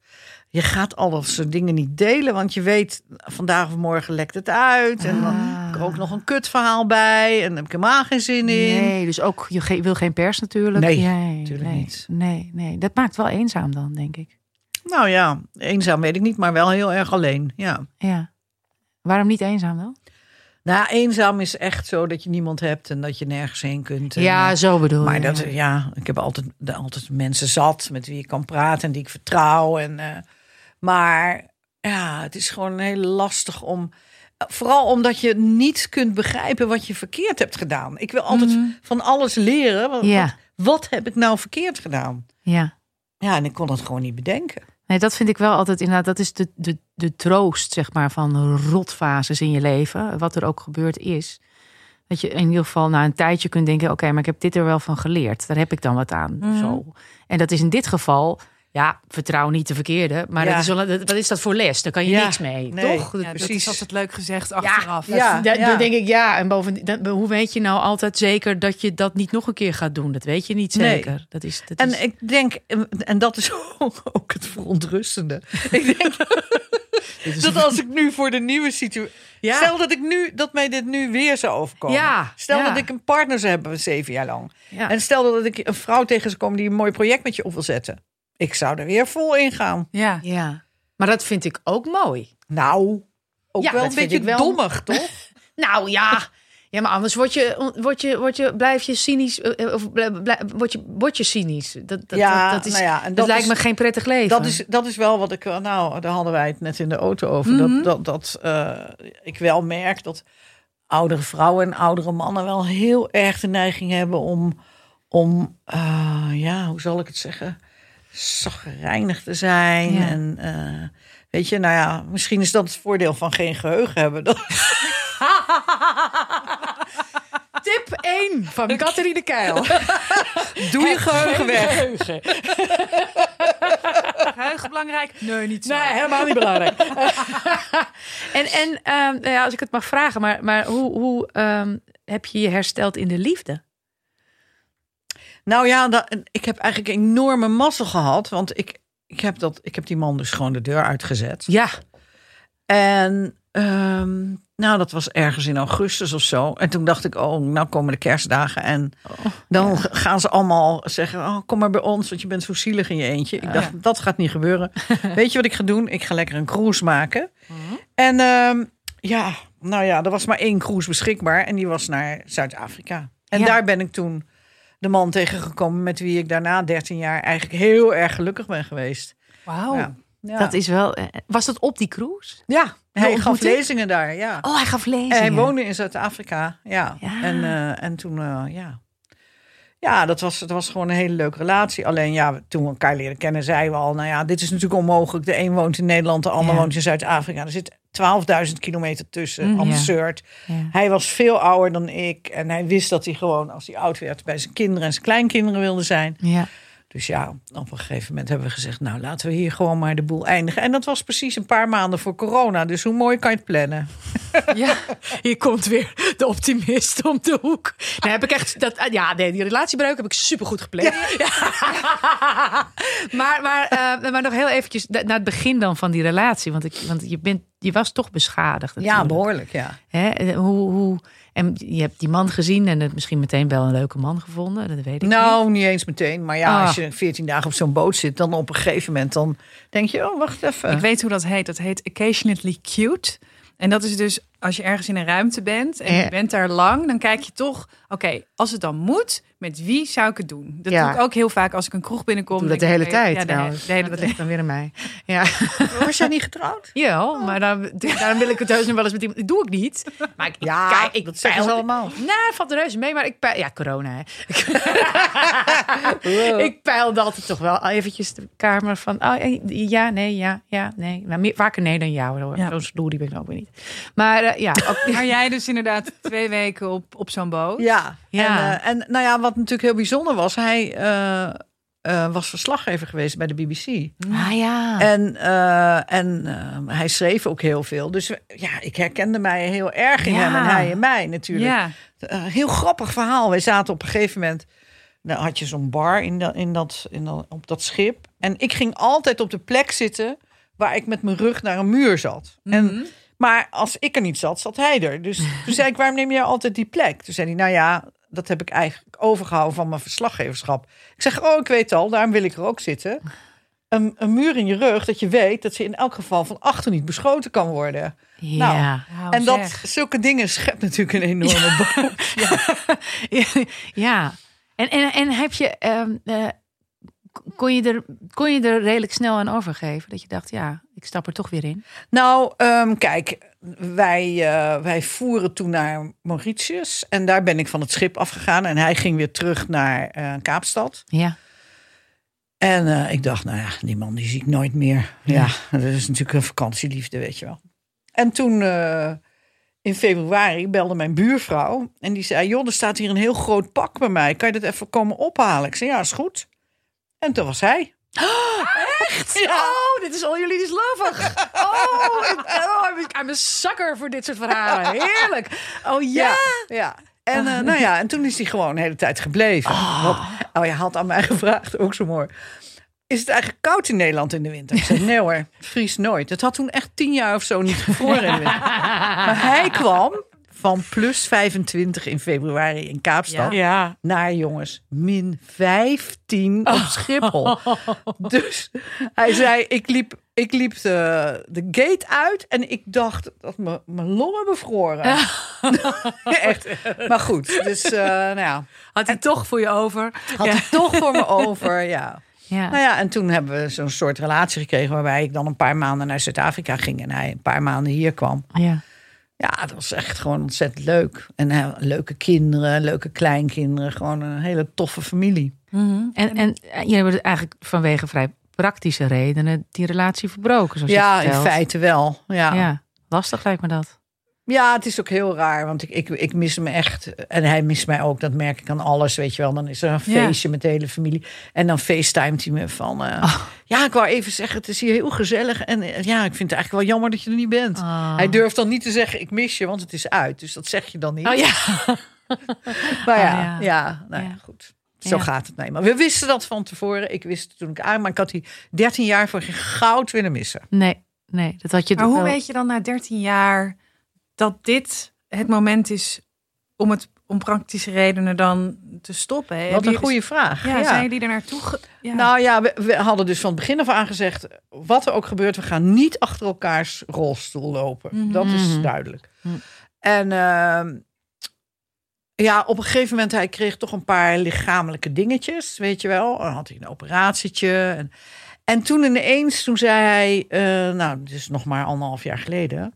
je gaat al dat soort dingen niet delen, want je weet, vandaag of morgen lekt het uit. En dan Ah. heb ik er ook nog een kutverhaal bij. En dan heb ik helemaal geen zin in. nee, dus ook je ge- wil geen pers natuurlijk. Nee, nee natuurlijk nee, niet. Nee, nee, dat maakt wel eenzaam dan, denk ik. Nou ja, eenzaam weet ik niet, maar wel heel erg alleen. Ja. Ja. Waarom niet eenzaam dan? Nou, eenzaam is echt zo dat je niemand hebt en dat je nergens heen kunt. Ja, eh, zo bedoel Maar je. dat, ja, ik heb altijd, altijd mensen zat met wie ik kan praten en die ik vertrouw. En, eh, maar ja, het is gewoon heel lastig om. Vooral omdat je niet kunt begrijpen wat je verkeerd hebt gedaan. Ik wil altijd van alles leren. Wat, Mhm. Ja. wat, wat heb ik nou verkeerd gedaan? Ja. Ja, en ik kon het gewoon niet bedenken. Nee, dat vind ik wel altijd inderdaad. Dat is de, de, de troost, zeg maar, van rotfases in je leven. Wat er ook gebeurd is. Dat je in ieder geval na een tijdje kunt denken: oké, maar ik heb dit er wel van geleerd. Daar heb ik dan wat aan. Mhm. Zo. En dat is in dit geval. Ja, vertrouw niet de verkeerde. Maar Ja. dat is wel, dat- wat is dat voor les? Daar kan je Ja. niks mee, Nee. toch? Ja, dat Precies. is altijd leuk gezegd achteraf. Ja. Denk ik ja. En bovendien, hoe weet je nou altijd zeker dat je dat niet nog een keer gaat doen? Dat weet je niet Nee. zeker. Dat is, dat En is, ik denk, en dat is ook het verontrustende. Ik denk dat als ik nu voor de nieuwe situatie. Ja. Stel dat ik nu dat mij dit nu weer zou overkomen. Ja, Stel ja. dat ik een partner zou hebben zeven jaar lang. En stel dat ik een vrouw tegen zou komen die een mooi project met je op wil zetten. Ik zou er weer vol in gaan. Ja. ja. Maar dat vind ik ook mooi. Nou, ook Ja, wel dat een vind beetje wel. dommig, toch? Nou ja. Ja, maar anders word je, word je, word je, blijf je cynisch. eh, Of blijf, blijf- word, je, word je cynisch. Dat, dat, Ja, dat, dat, is, nou ja, en dat, dat lijkt is- me geen prettig leven. Dat is, dat is wel wat ik. Nou, daar hadden wij het net in de auto over. Mhm. Dat, dat, dat eh, ik wel merk dat oudere vrouwen en oudere mannen wel heel erg de neiging hebben om. om eh, ja, hoe zal ik het zeggen? Zagrijnig te zijn. Ja. En eh, weet je, nou ja, misschien is dat het voordeel van geen geheugen hebben. Dat, Tip 1 van Catherine Keil. doe je geheugen weg. Geheugen belangrijk? Nee, niet zo. Nee, helemaal niet belangrijk. en en ehm, nou ja, als ik het mag vragen, maar, maar hoe, hoe ehm, heb je je hersteld in de liefde? Nou ja, dat, ik heb eigenlijk enorme mazzel gehad. Want ik, ik, heb dat, ik heb die man dus gewoon de deur uitgezet. Ja. En ehm, nou, dat was ergens in augustus of zo. En toen dacht ik, oh, nou komen de kerstdagen. En dan g- gaan ze allemaal zeggen, oh, kom maar bij ons, want je bent zo zielig in je eentje. Ik dacht, dat gaat niet gebeuren. Weet je wat ik ga doen? Ik ga lekker een cruise maken. En ehm, ja, nou ja, er was maar één cruise beschikbaar. En die was naar Zuid-Afrika. En Ja. daar ben ik toen de man tegengekomen met wie ik daarna 13 jaar eigenlijk heel erg gelukkig ben geweest. Wauw. Ja. Ja. Dat is wel. eh, Was dat op die cruise? ja, hij gaf lezingen daar, ja. Oh, hij gaf lezen. En hij woonde in Zuid-Afrika, ja. Ja. En, eh, en toen, eh, ja. Ja, dat was, dat was gewoon een hele leuke relatie. Alleen ja, toen we elkaar leren kennen, zeiden we al... nou ja, dit is natuurlijk onmogelijk. De een woont in Nederland, de ander Ja. woont in Zuid-Afrika. Er zit 12.000 kilometer tussen. Mm, ja. Absurd. Ja. Hij was veel ouder dan ik. En hij wist dat hij gewoon, als hij oud werd... bij zijn kinderen en zijn kleinkinderen wilde zijn. Ja. Dus ja, op een gegeven moment hebben we gezegd, nou laten we hier gewoon maar de boel eindigen. En dat was precies een paar maanden voor corona. Dus hoe mooi kan je het plannen? Ja, hier komt weer de optimist om de hoek. Dan heb ik echt dat. Ja, nee, die relatiebreuk heb ik supergoed gepland. Ja. maar, maar, eh, maar nog heel eventjes na- naar het begin dan van die relatie. Want, ik, want je, bent, je was toch beschadigd. Ja, natuurlijk. behoorlijk, ja. Hè? En Hoe, hoe, en je hebt die man gezien en het misschien meteen wel een leuke man gevonden. Dat weet ik niet. Nou, niet eens meteen. Maar ja, Ah. als je 14 dagen op zo'n boot zit, dan op een gegeven moment dan denk je, oh, wacht even. Ik weet hoe dat heet. Dat heet occasionally cute. En dat is dus als je ergens in een ruimte bent en Ja. je bent daar lang, dan kijk je toch, oké, als het dan moet, met wie zou ik het doen? Dat Ja. doe ik ook heel vaak als ik een kroeg binnenkom. Doe dat de hele ik, tijd Ja, de, hele dat tijd. ligt dan weer aan mij. Ja. Was jij niet getrouwd? Ja, maar dan, daarom wil ik het heus nog wel eens met iemand. Dat doe ik niet. Maar ik, Ja, kijk, ik dat zeggen ze allemaal. Nou, valt er reuze mee, maar ik peil... Ja, corona, hè. ik peilde altijd toch wel eventjes de kamer van... Oh, ja, nee, ja, ja, nee. Maar meer, vaker nee dan jou. hoor. Ja. Zo'n stoer ben ik ook weer niet. Maar eh, ja, ook, Maar jij dus inderdaad twee weken op, op zo'n boot. Ja. Ja. En, eh, en nou ja, wat natuurlijk heel bijzonder was, hij eh, eh, was verslaggever geweest bij de BBC. ah ja. En, eh, en hij schreef ook heel veel. Dus ja, ik herkende mij heel erg in Ja. hem en hij in mij natuurlijk. Ja. Heel grappig verhaal. Wij zaten op een gegeven moment. Dan had je zo'n bar in dat, in dat, in dat, op dat schip. En ik ging altijd op de plek zitten waar ik met mijn rug naar een muur zat. Mhm. En, maar als ik er niet zat, zat hij er. Dus toen zei ik, waarom neem jij altijd die plek? Toen zei hij, nou ja, dat heb ik eigenlijk overgehouden van mijn verslaggeverschap. Ik zeg, oh, ik weet al, daarom wil ik er ook zitten. Een, een muur in je rug, dat je weet dat ze in elk geval van achter niet beschoten kan worden. ja. Nou, en dat, zeg. zulke dingen schept natuurlijk een enorme boom. ja. En, en, en heb je... ehm, eh, kon, je er, kon je er redelijk snel aan overgeven? Dat je dacht, ja, ik stap er toch weer in. Nou, ehm, kijk, wij, eh, wij voeren toen naar Mauritius. En daar ben ik van het schip afgegaan. En hij ging weer terug naar eh, Kaapstad. Ja. En eh, ik dacht, nou ja, die man die zie ik nooit meer. Ja, dat is natuurlijk een vakantieliefde, weet je wel. En toen in februari belde mijn buurvrouw. En die zei, joh, er staat hier een heel groot pak bij mij. Kan je dat even komen ophalen? Ik zei, ja, is goed. En toen was hij. Echt? Oh, dit is all you need is lovig. Oh, ik- oh, I'm a sucker voor dit soort verhalen. Heerlijk. Oh ja. Ja. En, eh, nou ja, en toen is hij gewoon de hele tijd gebleven. Want, oh, je had aan mij gevraagd, ook zo mooi. Is het eigenlijk koud in Nederland in de winter? Ik zei, nee hoor, het vriest nooit. Het had toen echt tien jaar of zo niet gevroren in de winter. Maar hij kwam van plus 25 in februari in Kaapstad... Ja. naar jongens, min 15 op Schiphol. Dus hij zei, ik liep, ik liep de, de gate uit en ik dacht dat mijn longen bevroren. Echt. Maar goed, dus eh, nou ja, Had hij toch voor je over? had hij toch voor me over, ja. Ja. Nou ja, en toen hebben we zo'n soort relatie gekregen waarbij ik dan een paar maanden naar Zuid-Afrika ging en hij een paar maanden hier kwam. ja. Ja, dat was echt gewoon ontzettend leuk. En eh, leuke kinderen, leuke kleinkinderen, gewoon een hele toffe familie. En, en eh, jullie hebben eigenlijk vanwege vrij praktische redenen die relatie verbroken. Zoals je Ja, in feite wel. Ja. Ja, lastig lijkt me dat. Ja, het is ook heel raar, want ik, ik, ik mis hem echt. En hij mist mij ook, dat merk ik aan alles, weet je wel. Dan is er een Ja. feestje met de hele familie. En dan facetimet hij me van... eh, Oh. Ja, ik wou even zeggen, het is hier heel gezellig. En eh, ja, ik vind het eigenlijk wel jammer dat je er niet bent. Oh. Hij durft dan niet te zeggen, ik mis je, want het is uit. Dus dat zeg je dan niet. Oh ja. Maar ja, Ah, ja. ja. nou ja, Ja. goed. Zo Ja. gaat het. Nee, maar we wisten dat van tevoren. Ik wist het toen ik aan, maar ik had die 13 jaar voor geen goud willen missen. Nee, nee, dat had je Maar hoe wel- weet je dan na 13 jaar dat dit het moment is om het om praktische redenen dan te stoppen? Wat een goede vraag. Ja, zijn jullie er naartoe? ge- Ja. Nou ja, we, we hadden dus van het begin af aan gezegd... wat er ook gebeurt, we gaan niet achter elkaars rolstoel lopen. Dat is Mhm. duidelijk. Mhm. En ehm, ja, op een gegeven moment... hij kreeg toch een paar lichamelijke dingetjes, weet je wel. Dan had hij een operatietje. En, en toen ineens, toen zei hij... eh, nou, dit is nog maar anderhalf jaar geleden...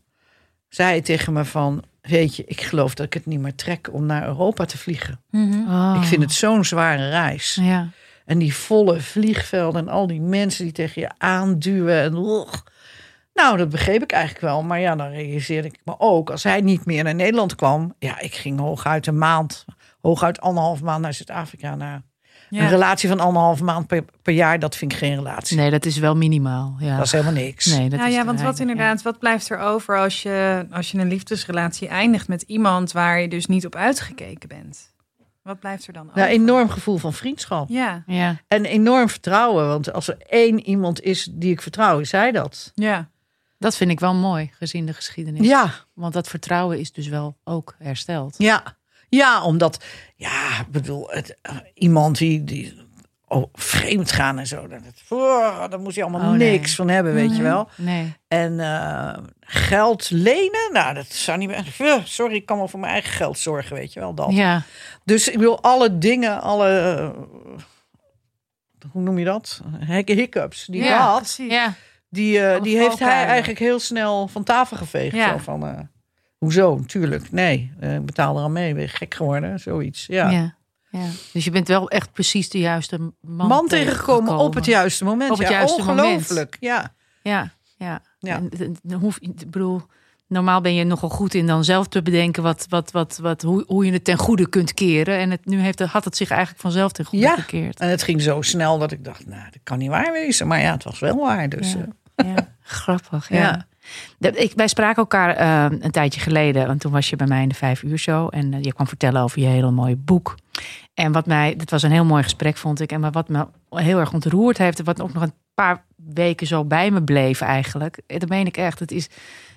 zei tegen me van... weet je, ik geloof dat ik het niet meer trek om naar Europa te vliegen. Oh. Ik vind het zo'n zware reis. Ja. En die volle vliegvelden en al die mensen die tegen je aanduwen. En. Nou, dat begreep ik eigenlijk wel. Maar ja, dan realiseerde ik me ook. Als hij niet meer naar Nederland kwam. Ja, ik ging hooguit een maand, hooguit anderhalf maand naar Zuid-Afrika. Naar Ja. Een relatie van anderhalve maand per, per jaar, dat vind ik geen relatie. Nee, dat is wel minimaal. Ja. Dat is helemaal niks. nee, dat Nou is ja, want wat inderdaad, wat blijft er over als je, als je een liefdesrelatie eindigt met iemand waar je dus niet op uitgekeken bent? Wat blijft er dan over? Ja, enorm gevoel van vriendschap. Ja, Ja. ja. En enorm vertrouwen. Want als er één iemand is die ik vertrouw, is hij dat. ja. Dat vind ik wel mooi, gezien de geschiedenis. Ja, Want dat vertrouwen is dus wel ook hersteld. ja. Ja, omdat, ja, ik bedoel, het, eh, iemand die, die oh, vreemd gaan en zo. Dat, oh, daar moest je allemaal Oh, nee. niks van hebben, weet je wel. Nee. En eh, geld lenen, nou, dat zou niet meer. Eh, Sorry, ik kan wel voor mijn eigen geld zorgen, weet je wel. Dat. Ja. Dus ik wil alle dingen, alle. hoe noem je dat? Hekke hiccups die Ja, had. precies. Die, die heeft hij eigenlijk heel snel van tafel geveegd. Ja. Zo van, hoezo? Natuurlijk. Nee, eh, ik betaal er aan mee. Ben je gek geworden? Zoiets. Ja. Ja. ja. Dus je bent wel echt precies de juiste man, Man tegengekomen op het juiste moment. Op het ja, juiste moment. ongelooflijk. Ja. Ja, ja. Ja. En, hoef, ik bedoel, normaal ben je nogal goed in dan zelf te bedenken wat, wat, wat, wat, hoe, hoe je het ten goede kunt keren. En het, nu heeft, het- had het zich eigenlijk vanzelf ten goede Ja. gekeerd. En het ging zo snel dat ik dacht, nou, dat kan niet waar wezen. Maar ja, het was wel waar. Dus Ja. eh, Ja, grappig. Ja. Ik, wij spraken elkaar eh, een tijdje geleden, want toen was je bij mij in de vijf uur show en eh, je kwam vertellen over je hele mooie boek. En wat mij, dit was een heel mooi gesprek, vond ik. En wat me heel erg ontroerd heeft, en wat ook nog een paar weken zo bij me bleef eigenlijk. eh, Dat meen ik echt. Het is,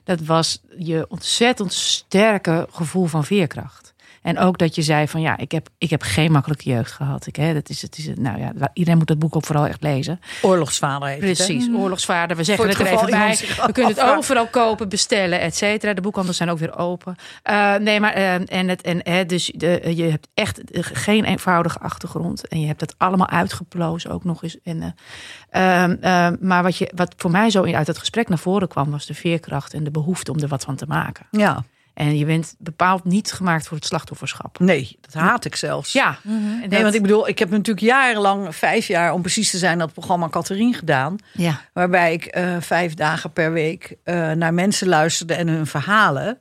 dat was je ontzettend sterke gevoel van veerkracht. En ook dat je zei van ja, ik heb, ik heb geen makkelijke jeugd gehad. Ik, hè, dat is, het is, nou ja, iedereen moet dat boek ook vooral echt lezen. oorlogsvader heet het, hè? Precies, oorlogsvader. We zeggen het het er even bij. We kunnen het overal kopen, bestellen, et cetera. De boekhandels zijn ook weer open. Eh, nee, maar eh, en het, en, hè, dus de, je hebt echt geen eenvoudige achtergrond. En je hebt het allemaal uitgeplozen ook nog eens. En, eh, ehm, ehm, maar wat, je, wat voor mij zo uit het gesprek naar voren kwam, was de veerkracht en de behoefte om er wat van te maken. Ja. En je bent bepaald niet gemaakt voor het slachtofferschap. Nee, dat haat ik zelfs. Ja, Mhm. Nee, want ik bedoel, ik heb natuurlijk jarenlang, vijf jaar om precies te zijn, dat programma Catherine gedaan. ja. Waarbij ik eh, vijf dagen per week eh, naar mensen luisterde en hun verhalen.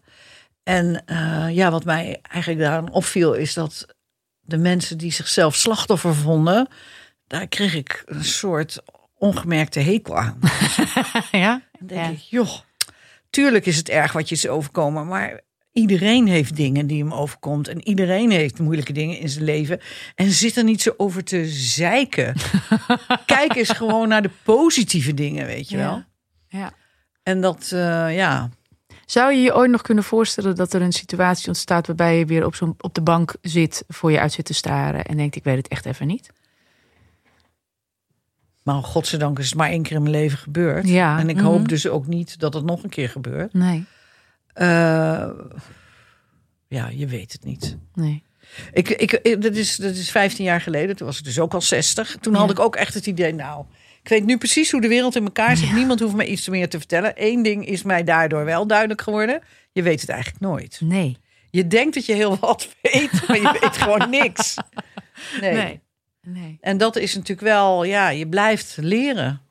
En eh, ja, wat mij eigenlijk daaraan opviel, is dat de mensen die zichzelf slachtoffer vonden, daar kreeg ik een soort ongemerkte hekel aan. ja. Dan denk Ja. ik, joh, tuurlijk is het erg wat je is overkomen, maar iedereen heeft dingen die hem overkomt. En iedereen heeft moeilijke dingen in zijn leven. En zit er niet zo over te zeiken. Kijk eens gewoon naar de positieve dingen, weet je wel. ja. En dat, eh, ja, Zou je je ooit nog kunnen voorstellen dat er een situatie ontstaat waarbij je weer op, zo'n, op de bank zit, voor je uit zit te staren en denkt: ik weet het echt even niet? Maar godzijdank is het maar één keer in mijn leven gebeurd. Ja, En ik mhm. hoop dus ook niet dat het nog een keer gebeurt. Nee, Eh, ja, je weet het niet. nee. Ik, ik, dat, is, dat is 15 jaar geleden. Toen was ik dus ook al 60. Toen had ik ook echt het idee, nou, ik weet nu precies hoe de wereld in elkaar zit. Niemand hoeft me iets meer te vertellen. Eén ding is mij daardoor wel duidelijk geworden. Je weet het eigenlijk nooit. Nee. Je denkt dat je heel wat weet, maar je weet gewoon niks. Nee. Nee. Nee. En dat is natuurlijk wel, ja, je blijft leren.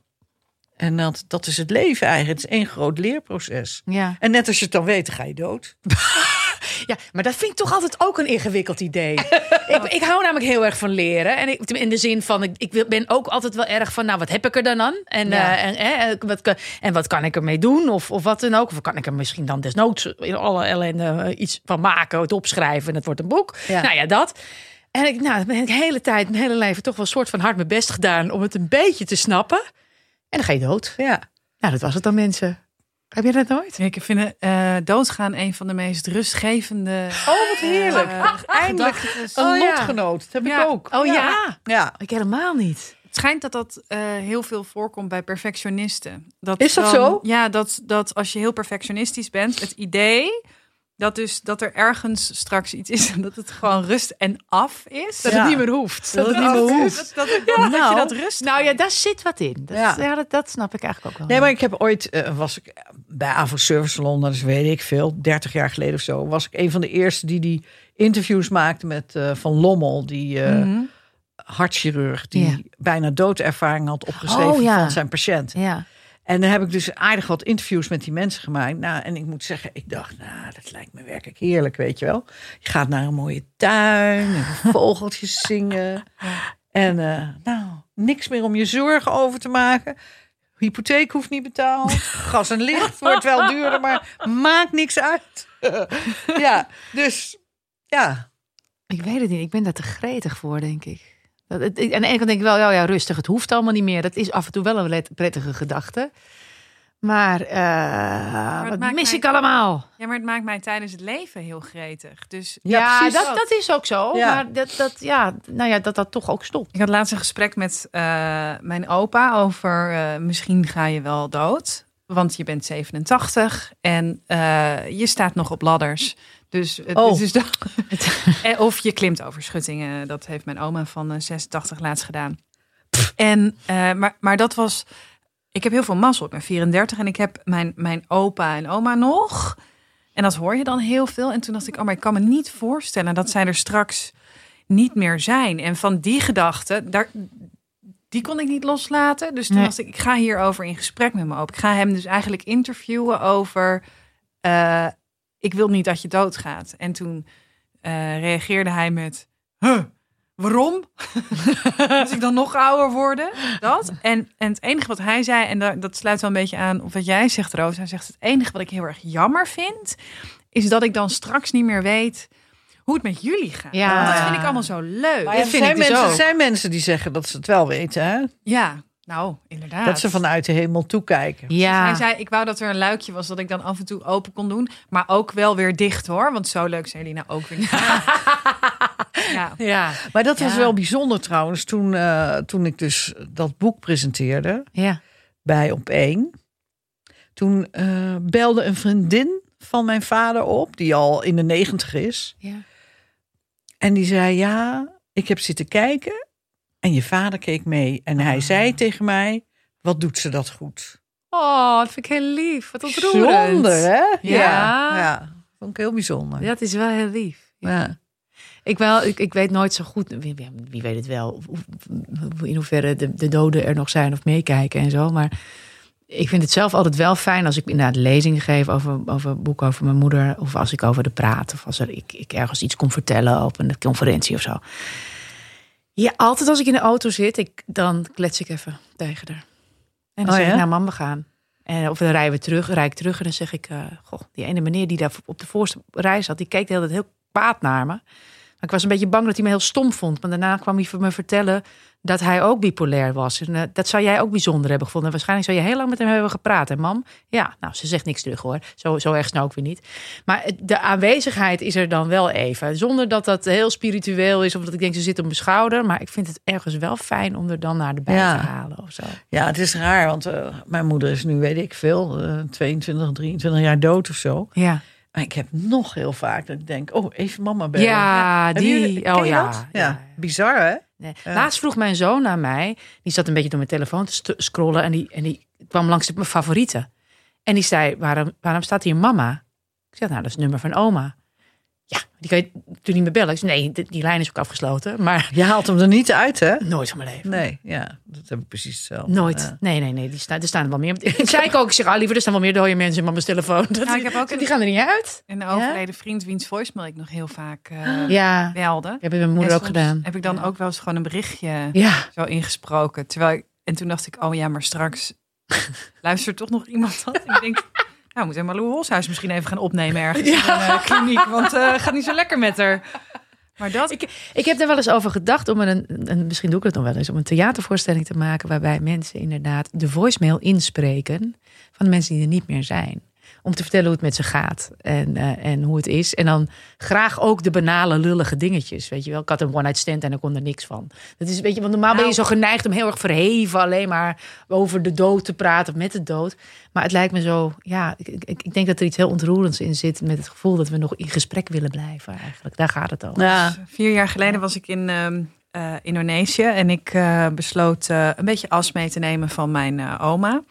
En dat, dat is het leven eigenlijk. Het is één groot leerproces. Ja. En net als je het dan weet, ga je dood. ja, maar dat vind ik toch altijd ook een ingewikkeld idee. ik, ik hou namelijk heel erg van leren. En ik, in de zin van, ik, ik ben ook altijd wel erg van, nou, wat heb ik er dan aan? En, Ja. eh, en, eh, wat, kan- en wat kan ik ermee doen? Of, of wat dan ook. Of kan ik er misschien dan desnoods in alle ellende eh, iets van maken, het opschrijven en het wordt een boek. Ja. Nou ja, dat. En ik, nou, ben ik de hele tijd, mijn hele leven toch wel een soort van hard mijn best gedaan om het een beetje te snappen. En dan ga je dood. Ja. Nou, dat was het dan, mensen. Heb je dat nooit? Ik vind eh, doodgaan een van de meest rustgevende. Oh, wat heerlijk. eh, Eindelijk een Oh, ja. lotgenoot. Dat heb Ja. ik ook. Oh ja. Ja. Ik helemaal niet. Het schijnt dat dat eh, heel veel voorkomt bij perfectionisten. Dat Is dat zo? Ja, dat, dat als je heel perfectionistisch bent, het idee dat dus dat er ergens straks iets is en dat het gewoon rust en af is. Dat Ja. het niet meer hoeft. Dat het niet meer hoeft. Dat, dat, dat, dat Nou. je dat rust. Nou ja, daar zit wat in. Dat, ja. Ja. dat, dat snap ik eigenlijk ook wel. Nee, maar ik heb ooit, eh, was ik bij Avro Service Salon, dat is weet ik veel, 30 jaar geleden of zo, was ik een van de eerste die die interviews maakte met eh, Van Lommel, die eh, Mhm. hartchirurg, die Ja. bijna doodervaring had opgeschreven Oh, ja. van zijn patiënt. Ja. En dan heb ik dus aardig wat interviews met die mensen gemaakt. Nou, en ik moet zeggen, ik dacht, nou, dat lijkt me werkelijk heerlijk, weet je wel. Je gaat naar een mooie tuin, en vogeltjes zingen. En eh, nou, niks meer om je zorgen over te maken. Hypotheek hoeft niet betaald. Gas en licht wordt wel duurder, maar maakt niks uit. ja, dus ja. Ik weet het niet. Ik ben daar te gretig voor, denk ik. Dat, het, ik- aan de ene kant denk ik wel, ja, ja, rustig. Het hoeft allemaal niet meer. Dat is af en toe wel een let- prettige gedachte. Maar, eh, het wat mis mij- ik allemaal? Ja, maar het maakt mij tijdens het leven heel gretig. Dus Ja, Ja, precies. dat, dat is ook zo. Ja. Maar dat, dat, ja, nou ja, dat dat toch ook stopt. Ik had laatst een gesprek met eh, mijn opa over eh, misschien ga je wel dood. Want je bent 87 en eh, je staat nog op ladders. Dus het Oh. is dus dat- Eh, of je klimt over schuttingen. Dat heeft mijn oma van eh, 86 laatst gedaan. En, eh, maar, maar dat was... Ik heb heel veel mazzel. Ik ben 34 en ik heb mijn, mijn opa en oma nog. En dat hoor je dan heel veel. En toen dacht ik, oh, maar ik kan me niet voorstellen dat zij er straks niet meer zijn. En van die gedachte, daar, die kon ik niet loslaten. Dus toen Nee. dacht ik, ik ga hierover in gesprek met mijn opa. Ik ga hem dus eigenlijk interviewen over... eh, ik wil niet dat je doodgaat. En toen eh, reageerde hij met... Huh, waarom? Als ik dan nog ouder worden? Dat. En, en het enige wat hij zei, en daar- dat sluit wel een beetje aan op wat jij zegt, Roos. Hij zegt, het enige wat ik heel erg jammer vind, is dat ik dan straks niet meer weet hoe het met jullie gaat. Ja. Want dat vind ik allemaal zo leuk. Maar Dat er vind zijn ik dus mensen, zijn mensen die zeggen dat ze het wel weten, hè? Ja, nou, inderdaad. Dat ze vanuit de hemel toekijken. Ja. Hij zei, ik wou dat er een luikje was dat ik dan af en toe open kon doen. Maar ook wel weer dicht hoor. Want zo leuk zijn jullie nou ook weer niet. ja. ja. Maar dat was Ja. wel bijzonder trouwens, toen, eh, toen ik dus dat boek presenteerde Ja. bij Op één. Toen eh, belde een vriendin van mijn vader op, die al in de negentig is. Ja. En die zei, ja, ik heb zitten kijken en je vader keek mee. En hij zei tegen mij, wat doet ze dat goed. Oh, dat vind ik heel lief. Wat ontroerend. Bijzonder, hè? Ja. ja. Vond ik heel bijzonder. Dat is wel heel lief. Ja. Ik, wel, ik, ik weet nooit zo goed, wie, wie- weet het wel, in hoeverre de, de doden er nog zijn of meekijken en zo. Maar ik vind het zelf altijd wel fijn als ik inderdaad lezingen geef over, over boeken over mijn moeder. Of als ik over de praat. Of als er, ik, ik ergens iets kon vertellen op een conferentie of zo. Ja, altijd als ik in de auto zit, ik, dan klets ik even tegen haar. En dan Oh zeg ja? ik, nou mam, we gaan. En of dan rijden we terug, rijd ik terug en dan zeg ik, eh, goh, die ene meneer die daar op de voorste rij zat, die keek de hele tijd heel kwaad naar me. Maar ik was een beetje bang dat hij me heel stom vond. Maar daarna kwam hij voor me vertellen dat hij ook bipolair was. En eh, dat zou jij ook bijzonder hebben gevonden. En waarschijnlijk zou je heel lang met hem hebben gepraat. En mam, ja, nou, ze zegt niks terug hoor. Zo, zo erg nou ook weer niet. Maar de aanwezigheid is er dan wel even. Zonder dat dat heel spiritueel is. Of dat ik denk, ze zit op mijn schouder. Maar ik vind het ergens wel fijn om er dan naar de bij Ja. te halen of zo. Ja, het is raar, want eh, mijn moeder is nu, weet ik veel, eh, 22, 23 jaar dood of zo. Ja, Maar ik heb nog heel vaak dat ik denk, oh, even mama bellen. ja Hebben die. jullie- oh ja, ja. ja. Bizar, hè? Nee. Ja. Laatst vroeg mijn zoon naar mij. Die zat een beetje door mijn telefoon te scrollen. En die, en die kwam langs mijn favorieten. En die zei, waarom, waarom staat hier mama? Ik zeg, nou, dat is het nummer van oma. Ja, die kan je toen niet meer bellen. Ik zei, nee, die, die lijn is ook afgesloten. Maar Je haalt hem er niet uit, hè? nooit van mijn leven. Nee, ja, dat heb ik precies hetzelfde. Nooit. Ja. Nee, nee, nee. Die staan, er staan er wel meer. Ik zei ik ook, ik zeg, ah, liever, er staan wel meer dode mensen in mama's telefoon. Dat, Nou, ik heb ook die een- gaan er niet uit. Een overleden vriend wiens voicemail ik nog heel vaak eh Ja, belde. dat heb ik mijn moeder En ook gedaan. Heb ik dan ook wel eens gewoon een berichtje Ja, zo ingesproken. Terwijl ik, en toen dacht ik, oh ja, maar straks luistert toch nog iemand dat. Ik denk, nou, moet Emma Lou Holshuis misschien even gaan opnemen ergens in een eh, kliniek. Want eh gaat niet zo lekker met haar. Maar dat, Ik, ik heb er wel eens over gedacht om een, een, misschien doe ik het nog wel eens, om een theatervoorstelling te maken waarbij mensen inderdaad de voicemail inspreken van de mensen die er niet meer zijn. Om te vertellen hoe het met ze gaat en, eh, en hoe het is. En dan graag ook de banale, lullige dingetjes. Weet je wel, ik had een one-night stand en ik kon er niks van. Dat is, weet je, want normaal ben je Nou. zo geneigd om heel erg verheven alleen maar over de dood te praten of met de dood. Maar het lijkt me zo, ja, ik, ik, ik denk dat er iets heel ontroerends in zit met het gevoel dat we nog in gesprek willen blijven eigenlijk. Daar gaat het over. Ja, vier jaar geleden was ik in ehm, eh, Indonesië. En ik eh, besloot een beetje as mee te nemen van mijn oma.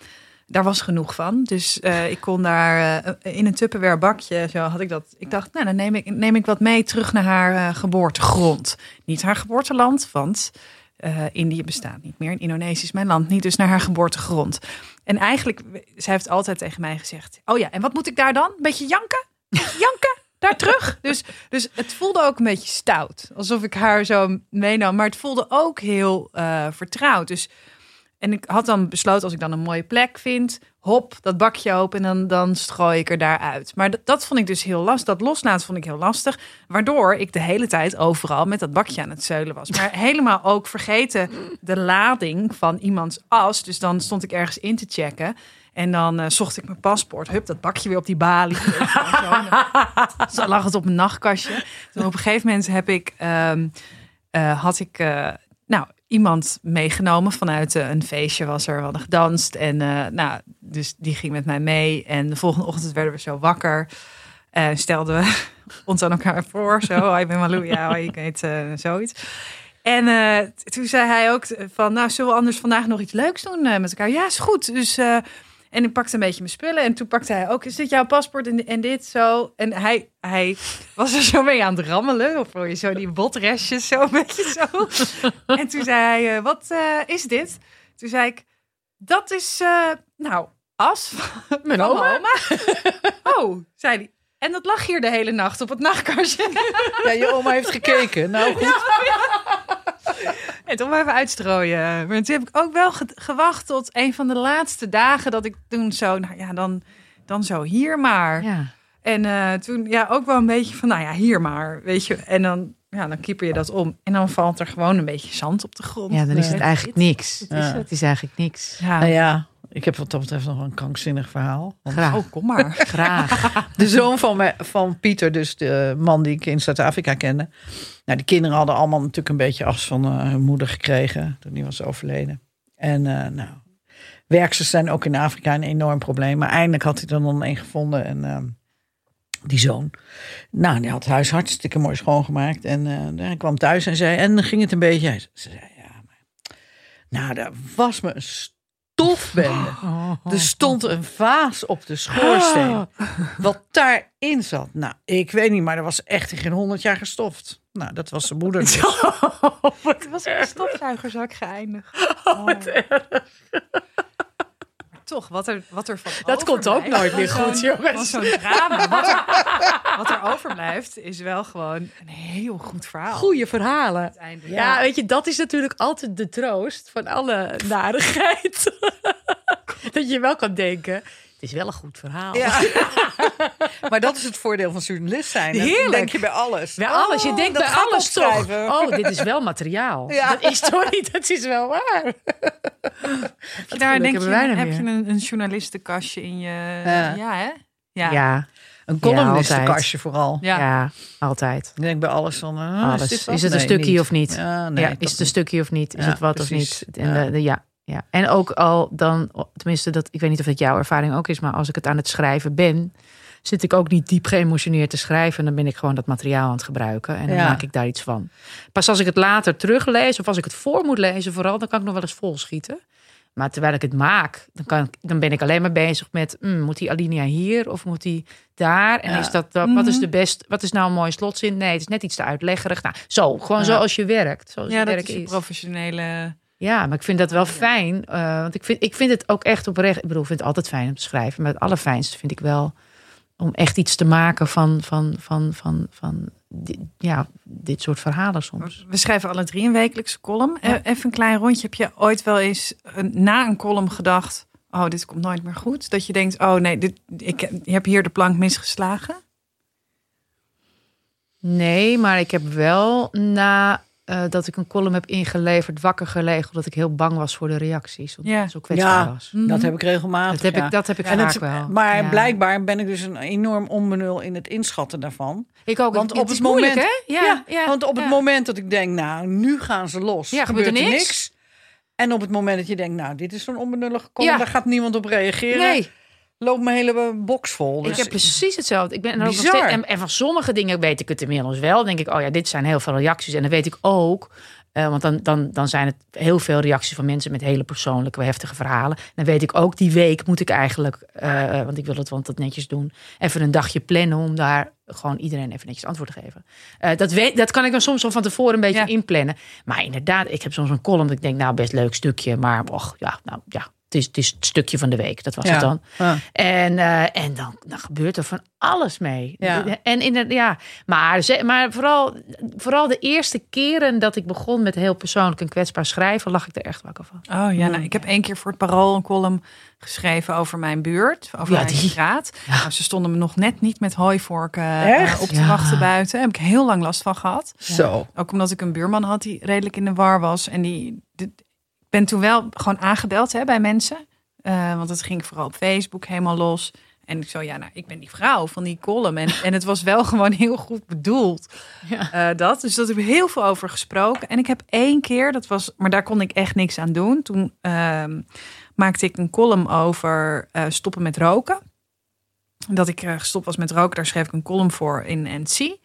Daar was genoeg van. Dus eh, ik kon daar eh, in een Tupperware bakje, zo had ik dat. Ik dacht, nou dan neem ik, neem ik wat mee terug naar haar eh, geboortegrond. Niet haar geboorteland, want Indië bestaat niet meer. En Indonesië is mijn land niet, dus naar haar geboortegrond. En eigenlijk, zij heeft altijd tegen mij gezegd, oh ja, en wat moet ik daar dan? Beetje janken? Janken? daar terug. Dus, dus het voelde ook een beetje stout. Alsof ik haar zo meenam. Maar het voelde ook heel vertrouwd. Dus, en ik had dan besloten, als ik dan een mooie plek vind... hop, dat bakje open en dan, dan strooi ik er daaruit. Maar dat, dat vond ik dus heel lastig. Dat loslaten vond ik heel lastig. Waardoor ik de hele tijd overal met dat bakje aan het zeulen was. Maar helemaal ook vergeten de lading van iemands as. Dus dan stond ik ergens in te checken... En dan eh, zocht ik mijn paspoort. Hup, dat bakje weer op die balie. Zo lag het op mijn nachtkastje. Toen op een gegeven moment heb ik, ehm, eh, had ik eh, nou, iemand meegenomen vanuit eh, een feestje was er. We hadden gedanst. En eh, nou, dus die ging met mij mee. En de volgende ochtend werden we zo wakker. En stelden we ons aan elkaar voor. Zo, ik ben Malou. Ja, hoi, ik heet eh, zoiets. En eh, toen zei hij ook van, nou, zullen we anders vandaag nog iets leuks doen eh, met elkaar? Ja, is goed. Dus, eh, en ik pakte een beetje mijn spullen. En toen pakte hij ook, is dit jouw paspoort en, en dit zo? En hij, hij was er zo mee aan het rammelen. Of hoor je zo die botrestjes zo een beetje zo. En toen zei hij, eh, wat eh, is dit? Toen zei ik, dat is, eh, nou, as. Mijn oma? Oh, zei hij. En dat lag hier de hele nacht op het nachtkastje. Ja, je oma heeft gekeken. Nou goed. En toen maar even uitstrooien. Maar toen heb ik ook wel ge- gewacht tot een van de laatste dagen dat ik toen zo, nou ja, dan, dan zo hier maar. Ja. En eh, toen ja, ook wel een beetje van, nou ja, hier maar, weet je. En dan, ja, dan keeper je dat om. En dan valt er gewoon een beetje zand op de grond. ja, dan is het Nee. eigenlijk niks. Ja. Het is eigenlijk niks. Ja. Nou ja, ik heb wat dat betreft nog een krankzinnig verhaal. Want Graag. Oh, kom maar. Graag. De zoon van, mij, van Pieter, dus de man die ik in Zuid-Afrika kende. Nou, die kinderen hadden allemaal natuurlijk een beetje afs van eh, hun moeder gekregen toen die was overleden. En eh, nou, werksters zijn ook in Afrika een enorm probleem. Maar eindelijk had hij er dan een gevonden. En ehm, die zoon, nou, die had het huis hartstikke mooi schoongemaakt. En eh, hij kwam thuis en zei, en dan ging het een beetje. Ze zei, ja, maar, nou, daar was me een stofbende. Er stond een vaas op de schoorsteen. Wat daarin zat. Nou, ik weet niet, maar er was echt in geen honderd jaar gestoft. Nou, dat was zijn moeder. dus. Het was in een stofzuigerzak geëindigd. Oh. Toch, wat er, wat er van Dat komt ook nooit meer goed, jongens. Zo'n drama. Wat er, wat er overblijft, is wel gewoon een heel goed verhaal. Goeie verhalen. Ja, weet je, dat is natuurlijk altijd de troost van alle narigheid. dat je wel kan denken, het is wel een goed verhaal. Ja. maar dat is het voordeel van journalist zijn. Dan Heerlijk. denk je bij alles. Bij alles. Je Oh, denkt dat bij alles toch. Oh, dit is wel materiaal. Ja. Dat is toch niet, dat is wel waar. Heb je daar denk je, heb je een, een journalistenkastje in je... Ja. Ja, hè? Ja. Ja, Een Ja, columnistenkastje vooral. Ja. ja. altijd. Ik denk bij alles van... ah, Alles. Is, dit Is, wat? het een Nee, stukje niet. of niet? Ja, nee, ja, dat is het een stukje of niet? Is Ja, het wat precies. of niet? En, Ja. de, de- ja, ja. en ook al dan, tenminste, dat, ik weet niet of dat jouw ervaring ook is, maar als ik het aan het schrijven ben, zit ik ook niet diep geëmotioneerd te schrijven. Dan ben ik gewoon dat materiaal aan het gebruiken en dan Ja. maak ik daar iets van. Pas als ik het later teruglees of als ik het voor moet lezen, vooral, dan kan ik nog wel eens volschieten. Maar terwijl ik het maak, dan, kan, ik- dan ben ik alleen maar bezig met... mm, moet die alinea hier of moet die daar? En Ja. is dat, wat is de best? Wat is nou een mooie slotzin? Nee, het is net iets te uitleggerig. Nou, zo, gewoon Ja. zoals je werkt. Zoals Ja, je dat werk is je is. professionele... Ja, maar ik vind dat wel fijn. eh, want ik vind, ik vind het ook echt oprecht. Ik bedoel, ik vind het altijd fijn om te schrijven. Maar het allerfijnste vind ik wel om echt iets te maken van, van, van, van, van di- ja, dit soort verhalen soms. We schrijven alle drie een wekelijkse column. Eh, Even een klein rondje. Heb je ooit wel eens een- na een column gedacht... oh, dit komt nooit meer goed? Dat je denkt, oh nee, dit, ik heb hier de plank misgeslagen? Nee, maar ik heb wel na eh, dat ik een column heb ingeleverd wakker gelegen omdat ik heel bang was voor de reacties. Omdat Ja. het zo kwetsbaar Ja. was. Dat heb ik regelmatig. Dat heb, ja. ik, dat heb ik En vaak het- wel. Maar Ja. blijkbaar ben ik dus een enorm onbenul in het inschatten daarvan. Ik ook. Want op het moment- moeilijk, hè? Ja, ja, want op het moment dat ik denk, nou, nu gaan ze los, Ja, gebeurt gebeurt er er niks. niks. En op het moment dat je denkt, nou, dit is zo'n onbenullige column, Ja. daar gaat niemand op reageren. Nee, Loopt mijn hele box vol. ik Dus heb precies hetzelfde. Ik ben er ook nog steeds, en, en van sommige dingen weet ik het inmiddels wel. Dan denk ik, oh ja, dit zijn heel veel reacties. En dan weet ik ook, eh, want dan, dan, dan zijn het heel veel reacties van mensen met hele persoonlijke, heftige verhalen. Dan weet ik ook, die week moet ik eigenlijk, eh, want ik wil het want dat netjes doen, even een dagje plannen om daar gewoon iedereen even netjes antwoord te geven. Eh, dat, weet, dat kan ik dan soms al van tevoren een beetje Ja. inplannen. Maar inderdaad, ik heb soms een column dat ik denk, nou, best leuk stukje, maar och, ja, nou ja. Het is, het is het stukje van de week. Dat was Ja. het dan. Ja. En, eh, en dan, dan gebeurt er van alles mee. Ja. En in de, ja, maar, ze- maar vooral, vooral de eerste keren dat ik begon met heel persoonlijk en kwetsbaar schrijven, lag ik er echt wakker van. Oh ja, nou, ik heb één keer voor het Parool een column geschreven over mijn buurt, over Ja, mijn die. straat. Ja. Nou, ze stonden me nog net niet met hooivorken eh, Echt? op te Ja. wachten buiten. Daar heb ik heel lang last van gehad. Zo. Ook omdat ik een buurman had die redelijk in de war was. En die, ben toen wel gewoon aangebeld hè, bij mensen. Eh, want het ging vooral op Facebook helemaal los. En ik zo, ja, nou, ik ben die vrouw van die column. En, en het was wel gewoon heel goed bedoeld. Ja. Eh, dat. Dus dat heb ik heel veel over gesproken. En ik heb één keer, dat was, maar daar kon ik echt niks aan doen. Toen ehm, maakte ik een column over eh, stoppen met roken. Dat ik gestopt was met roken, daar schreef ik een column voor in NC.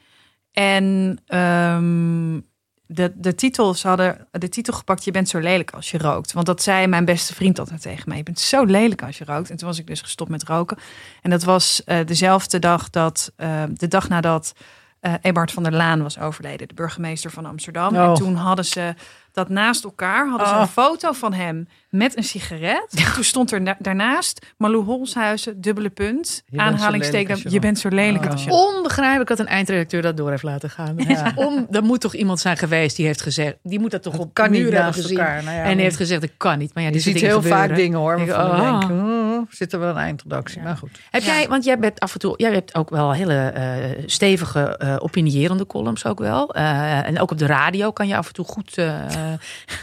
En ehm, de, de titel, ze hadden de titel gepakt: Je bent zo lelijk als je rookt. Want dat zei mijn beste vriend altijd tegen mij: Je bent zo lelijk als je rookt. En toen was ik dus gestopt met roken. En dat was eh, dezelfde dag dat, eh, de dag nadat eh Eberhard van der Laan was overleden, de burgemeester van Amsterdam. Oh. En toen hadden ze dat naast elkaar, hadden ze Oh. een foto van hem met een sigaret. Toen stond er na- daarnaast Malou Holshuizen, dubbele punt, aanhalingsteken. je Je bent zo lelijk Oh. als je Onbegrijpelijk dat een eindredacteur dat door heeft laten gaan. Ja. Om, er moet toch iemand zijn geweest die heeft gezegd, die moet dat toch Dat op kan muren hebben gezien. elkaar. Nou ja, en die heeft gezegd, dat kan niet. Maar ja, je ziet heel vaak dingen hoor. Denk, oh. denken, oh, zit er wel een eindredactie. Maar goed. Heb Ja. jij, want jij bent af en toe, jij hebt ook wel hele eh, stevige eh opinierende columns ook wel. Eh, en ook op de radio kan je af en toe goed. eh,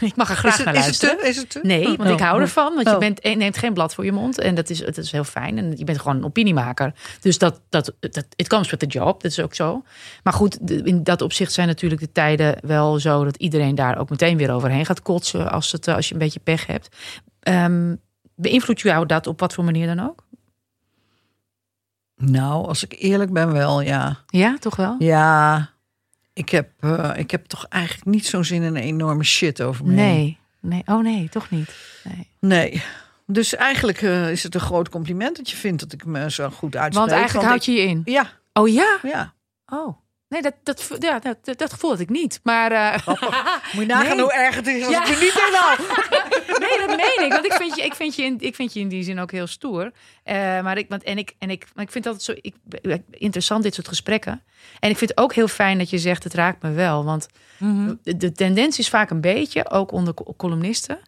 ik mag er graag Is het, naar is het luisteren. te? Is het te? Nee, want ik hou ervan. Want je Oh. bent, je neemt geen blad voor je mond. En dat is, dat is heel fijn. En je bent gewoon een opiniemaker. Dus dat, dat, dat, it comes with the job. Dat is ook zo. Maar goed, in dat opzicht zijn natuurlijk de tijden wel zo... dat iedereen daar ook meteen weer overheen gaat kotsen... als, het, eh, als je een beetje pech hebt. Ehm beïnvloedt jou dat op wat voor manier dan ook? Nou, als ik eerlijk ben wel, ja. Ja, toch wel? Ja, ik heb, eh, ik heb toch eigenlijk niet zo'n zin in een enorme shit over me. Nee. Nee. Oh nee, toch niet. Nee. Nee. Dus eigenlijk eh, is het een groot compliment dat je vindt dat ik me zo goed uitspreek. Want eigenlijk houd je je in. Ja, Oh ja? ja. Oh. Nee, dat, dat, ja, dat, dat, gevoel had ik niet. Maar eh, Moet je nagaan Nee. hoe erg het is als Ja. ik er niet in nee, dat meen ik. Want ik vind je, ik vind je, in, ik vind je in die zin ook heel stoer. Eh, maar ik, want, en ik, en ik, maar ik vind dat zo ik, interessant, dit soort gesprekken. En ik vind het ook heel fijn dat je zegt, het raakt me wel. Want de, de tendens is vaak een beetje, ook onder co- columnisten.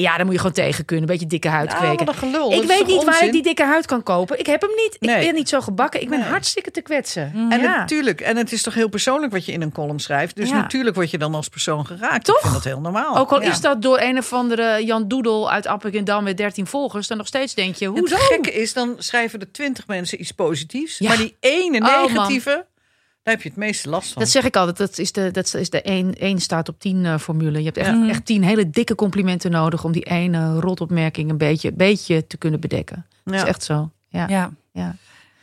Ja, daar moet je gewoon tegen kunnen. Een beetje dikke huid Nou, kweken. gelul. ik weet niet waar ik die dikke huid kan kopen. Ik heb hem niet. Ik ben niet zo gebakken. Ik ben Nee. hartstikke te kwetsen. En ja. natuurlijk, en het is toch heel persoonlijk wat je in een column schrijft. Dus Ja. natuurlijk word je dan als persoon geraakt. Toch? Ik vind dat heel normaal. Ook al Ja. is dat door een of andere Jan Doedel uit Appingedam met 13 volgers, dan nog steeds denk je, En hoezo? Het gekke is, dan schrijven er twintig mensen iets positiefs. Maar die ene Oh, negatieve, daar heb je het meeste last van. Dat zeg ik altijd. Dat is de, dat is de 1, 1 staat op 10 eh, formule. Je hebt echt, Ja. echt 10 hele dikke complimenten nodig om die ene rotopmerking een beetje, beetje te kunnen bedekken. Dat is echt zo. Ja. Ja. Ja.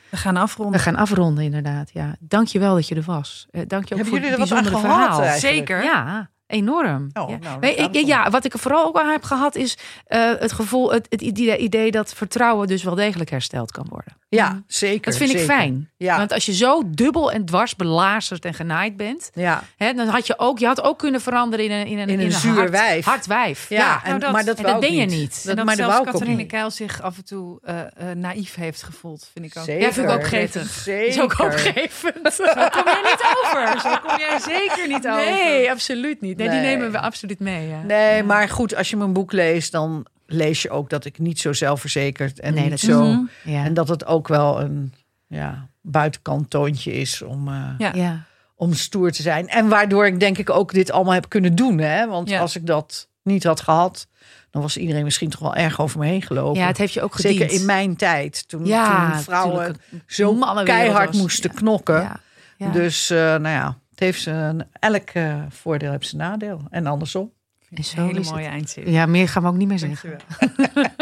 We gaan We afronden. gaan afronden inderdaad. Ja. Dank je wel dat je er was. Eh, Dank je ook Hebben voor jullie het er bijzondere gehad verhaal. eigenlijk? Zeker. Ja, enorm. Oh, ja. nou, ik- ja, wat ik er vooral ook aan heb gehad is eh, het gevoel, het, het idee, idee dat vertrouwen dus wel degelijk hersteld kan worden. Ja, zeker. Dat vind ik fijn. Ja. Want als je zo dubbel en dwars belazerd en genaaid bent, Ja, Hè, dan had je ook, je had ook kunnen veranderen in een, in een, In een zuur hard, wijf. hard wijf. ja, Ja, en, nou, dat- maar dat, en dat je niet. Dat, en dat zelfs Catharine. Keil zich af en toe eh, naïef heeft gevoeld, vind ik ook. Zeker. Ja, vind ik ook gretig. Zeker. is ook opgevend. Zo kom jij niet over. Zo kom jij zeker niet over. Nee, absoluut niet. Nee, die nemen we absoluut mee. Ja. Nee, maar goed, als je mijn boek leest, dan lees je ook dat ik niet zo zelfverzekerd en Nee, niet dat- zo. Mhm. Ja. En dat het ook wel een ja, buitenkant toontje is om, eh, Ja. ja. om stoer te zijn. En waardoor ik denk ik ook dit allemaal heb kunnen doen. Hè? Want Ja. als ik dat niet had gehad, dan was iedereen misschien toch wel erg over me heen gelopen. ja, het heeft je ook gediend. Zeker in mijn tijd, toen, ja, toen vrouwen zo keihard was. moesten Ja. knokken. Ja. Ja. Dus eh, nou ja, het heeft zijn, elk eh, voordeel heeft zijn nadeel. En andersom. En zo Een hele mooie eindzin. Ja, meer gaan we ook niet meer zeggen.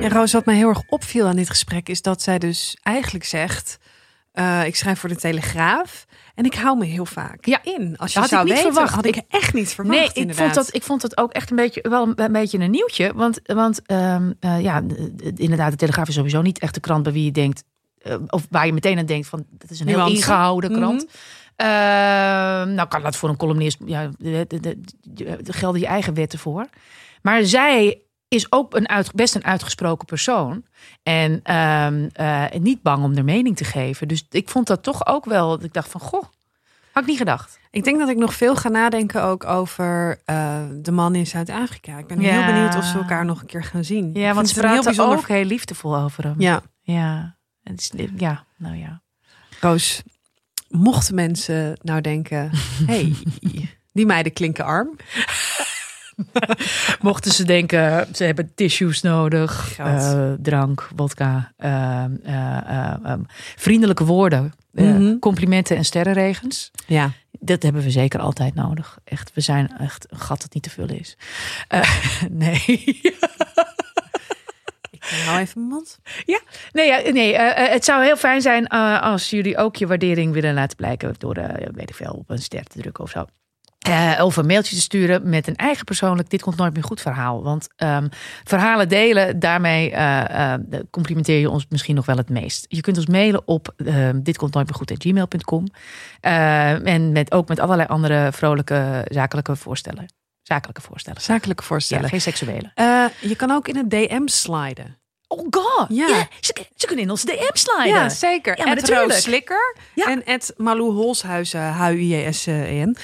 Ja, Roos, wat mij heel erg opviel aan dit gesprek is dat zij dus eigenlijk zegt: eh, Ik schrijf voor de Telegraaf en ik hou me heel vaak Ja, in. Als je dat had zou ik niet weten, verwacht. had ik echt niet verwacht. Nee, ik inderdaad. vond, dat, ik vond het ook echt een beetje, wel een, een beetje een nieuwtje. Want, want ehm, eh, ja, inderdaad, de Telegraaf is sowieso niet echt de krant bij wie je denkt... eh, of waar je meteen aan denkt van, dat is een heel Nuance. ingehouden krant. Mhm. Ehm, nou kan dat voor een columnist, ja, de, de, de, de- de- gelden je eigen wetten voor. Maar zij is ook een uit, best een uitgesproken persoon. En ehm, eh, niet bang om haar mening te geven. Dus ik vond dat toch ook wel, dat ik dacht van, goh, had ik niet gedacht. Ik denk dat ik nog veel ga nadenken ook over eh, de man in Zuid-Afrika. Ik ben heel benieuwd of ze elkaar nog een keer gaan zien. Ja, want ze een heel praten bijzonder... ook heel liefdevol over hem. Ja, Ja, het is, ja nou ja. Roos, mochten mensen nou denken... hey, die meiden klinken arm. Mochten ze denken, ze hebben tissues nodig, eh, drank, vodka, eh, eh, eh, eh, vriendelijke woorden, Mhm. complimenten en sterrenregens. Ja. Dat hebben we zeker altijd nodig. Echt, we zijn echt een gat dat niet te vullen is. Nee. Hou even mijn mond. Nee, ja, nee eh, eh, het zou heel fijn zijn eh, als jullie ook je waardering willen laten blijken door, eh, weet ik veel, op een ster te drukken of zo. Of een mailtje te sturen met een eigen persoonlijk Dit komt nooit meer goed verhaal. Want ehm, verhalen delen, daarmee complimenteer je ons misschien nog wel het meest. Je kunt ons mailen op ehm dit komt nooit meer goed gmail.com. En met, ook met allerlei andere vrolijke zakelijke voorstellen. Zakelijke voorstellen. Zakelijke Ja, voorstellen. geen seksuele. Eh, je kan ook in het DM sliden. Oh god! Ja. Ja, ze, ze kunnen in onze DM sliden. Ja, zeker. Ja, maar Ed natuurlijk. Roos Slikker Ja. en Ed Malou Holshuizen, H-U-J-S-E-N.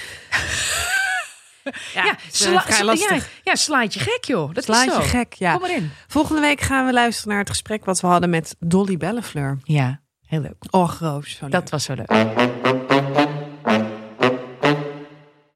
Ja, Ja, sla- vrij lastig. Ja, ja, slaatje gek, joh. Dat Slaat is je zo. gek, ja. Kom maar in. Volgende week gaan we luisteren naar het gesprek wat we hadden met Dolly Bellefleur. Ja, heel leuk. Och, Roos, zo leuk. Dat was zo leuk.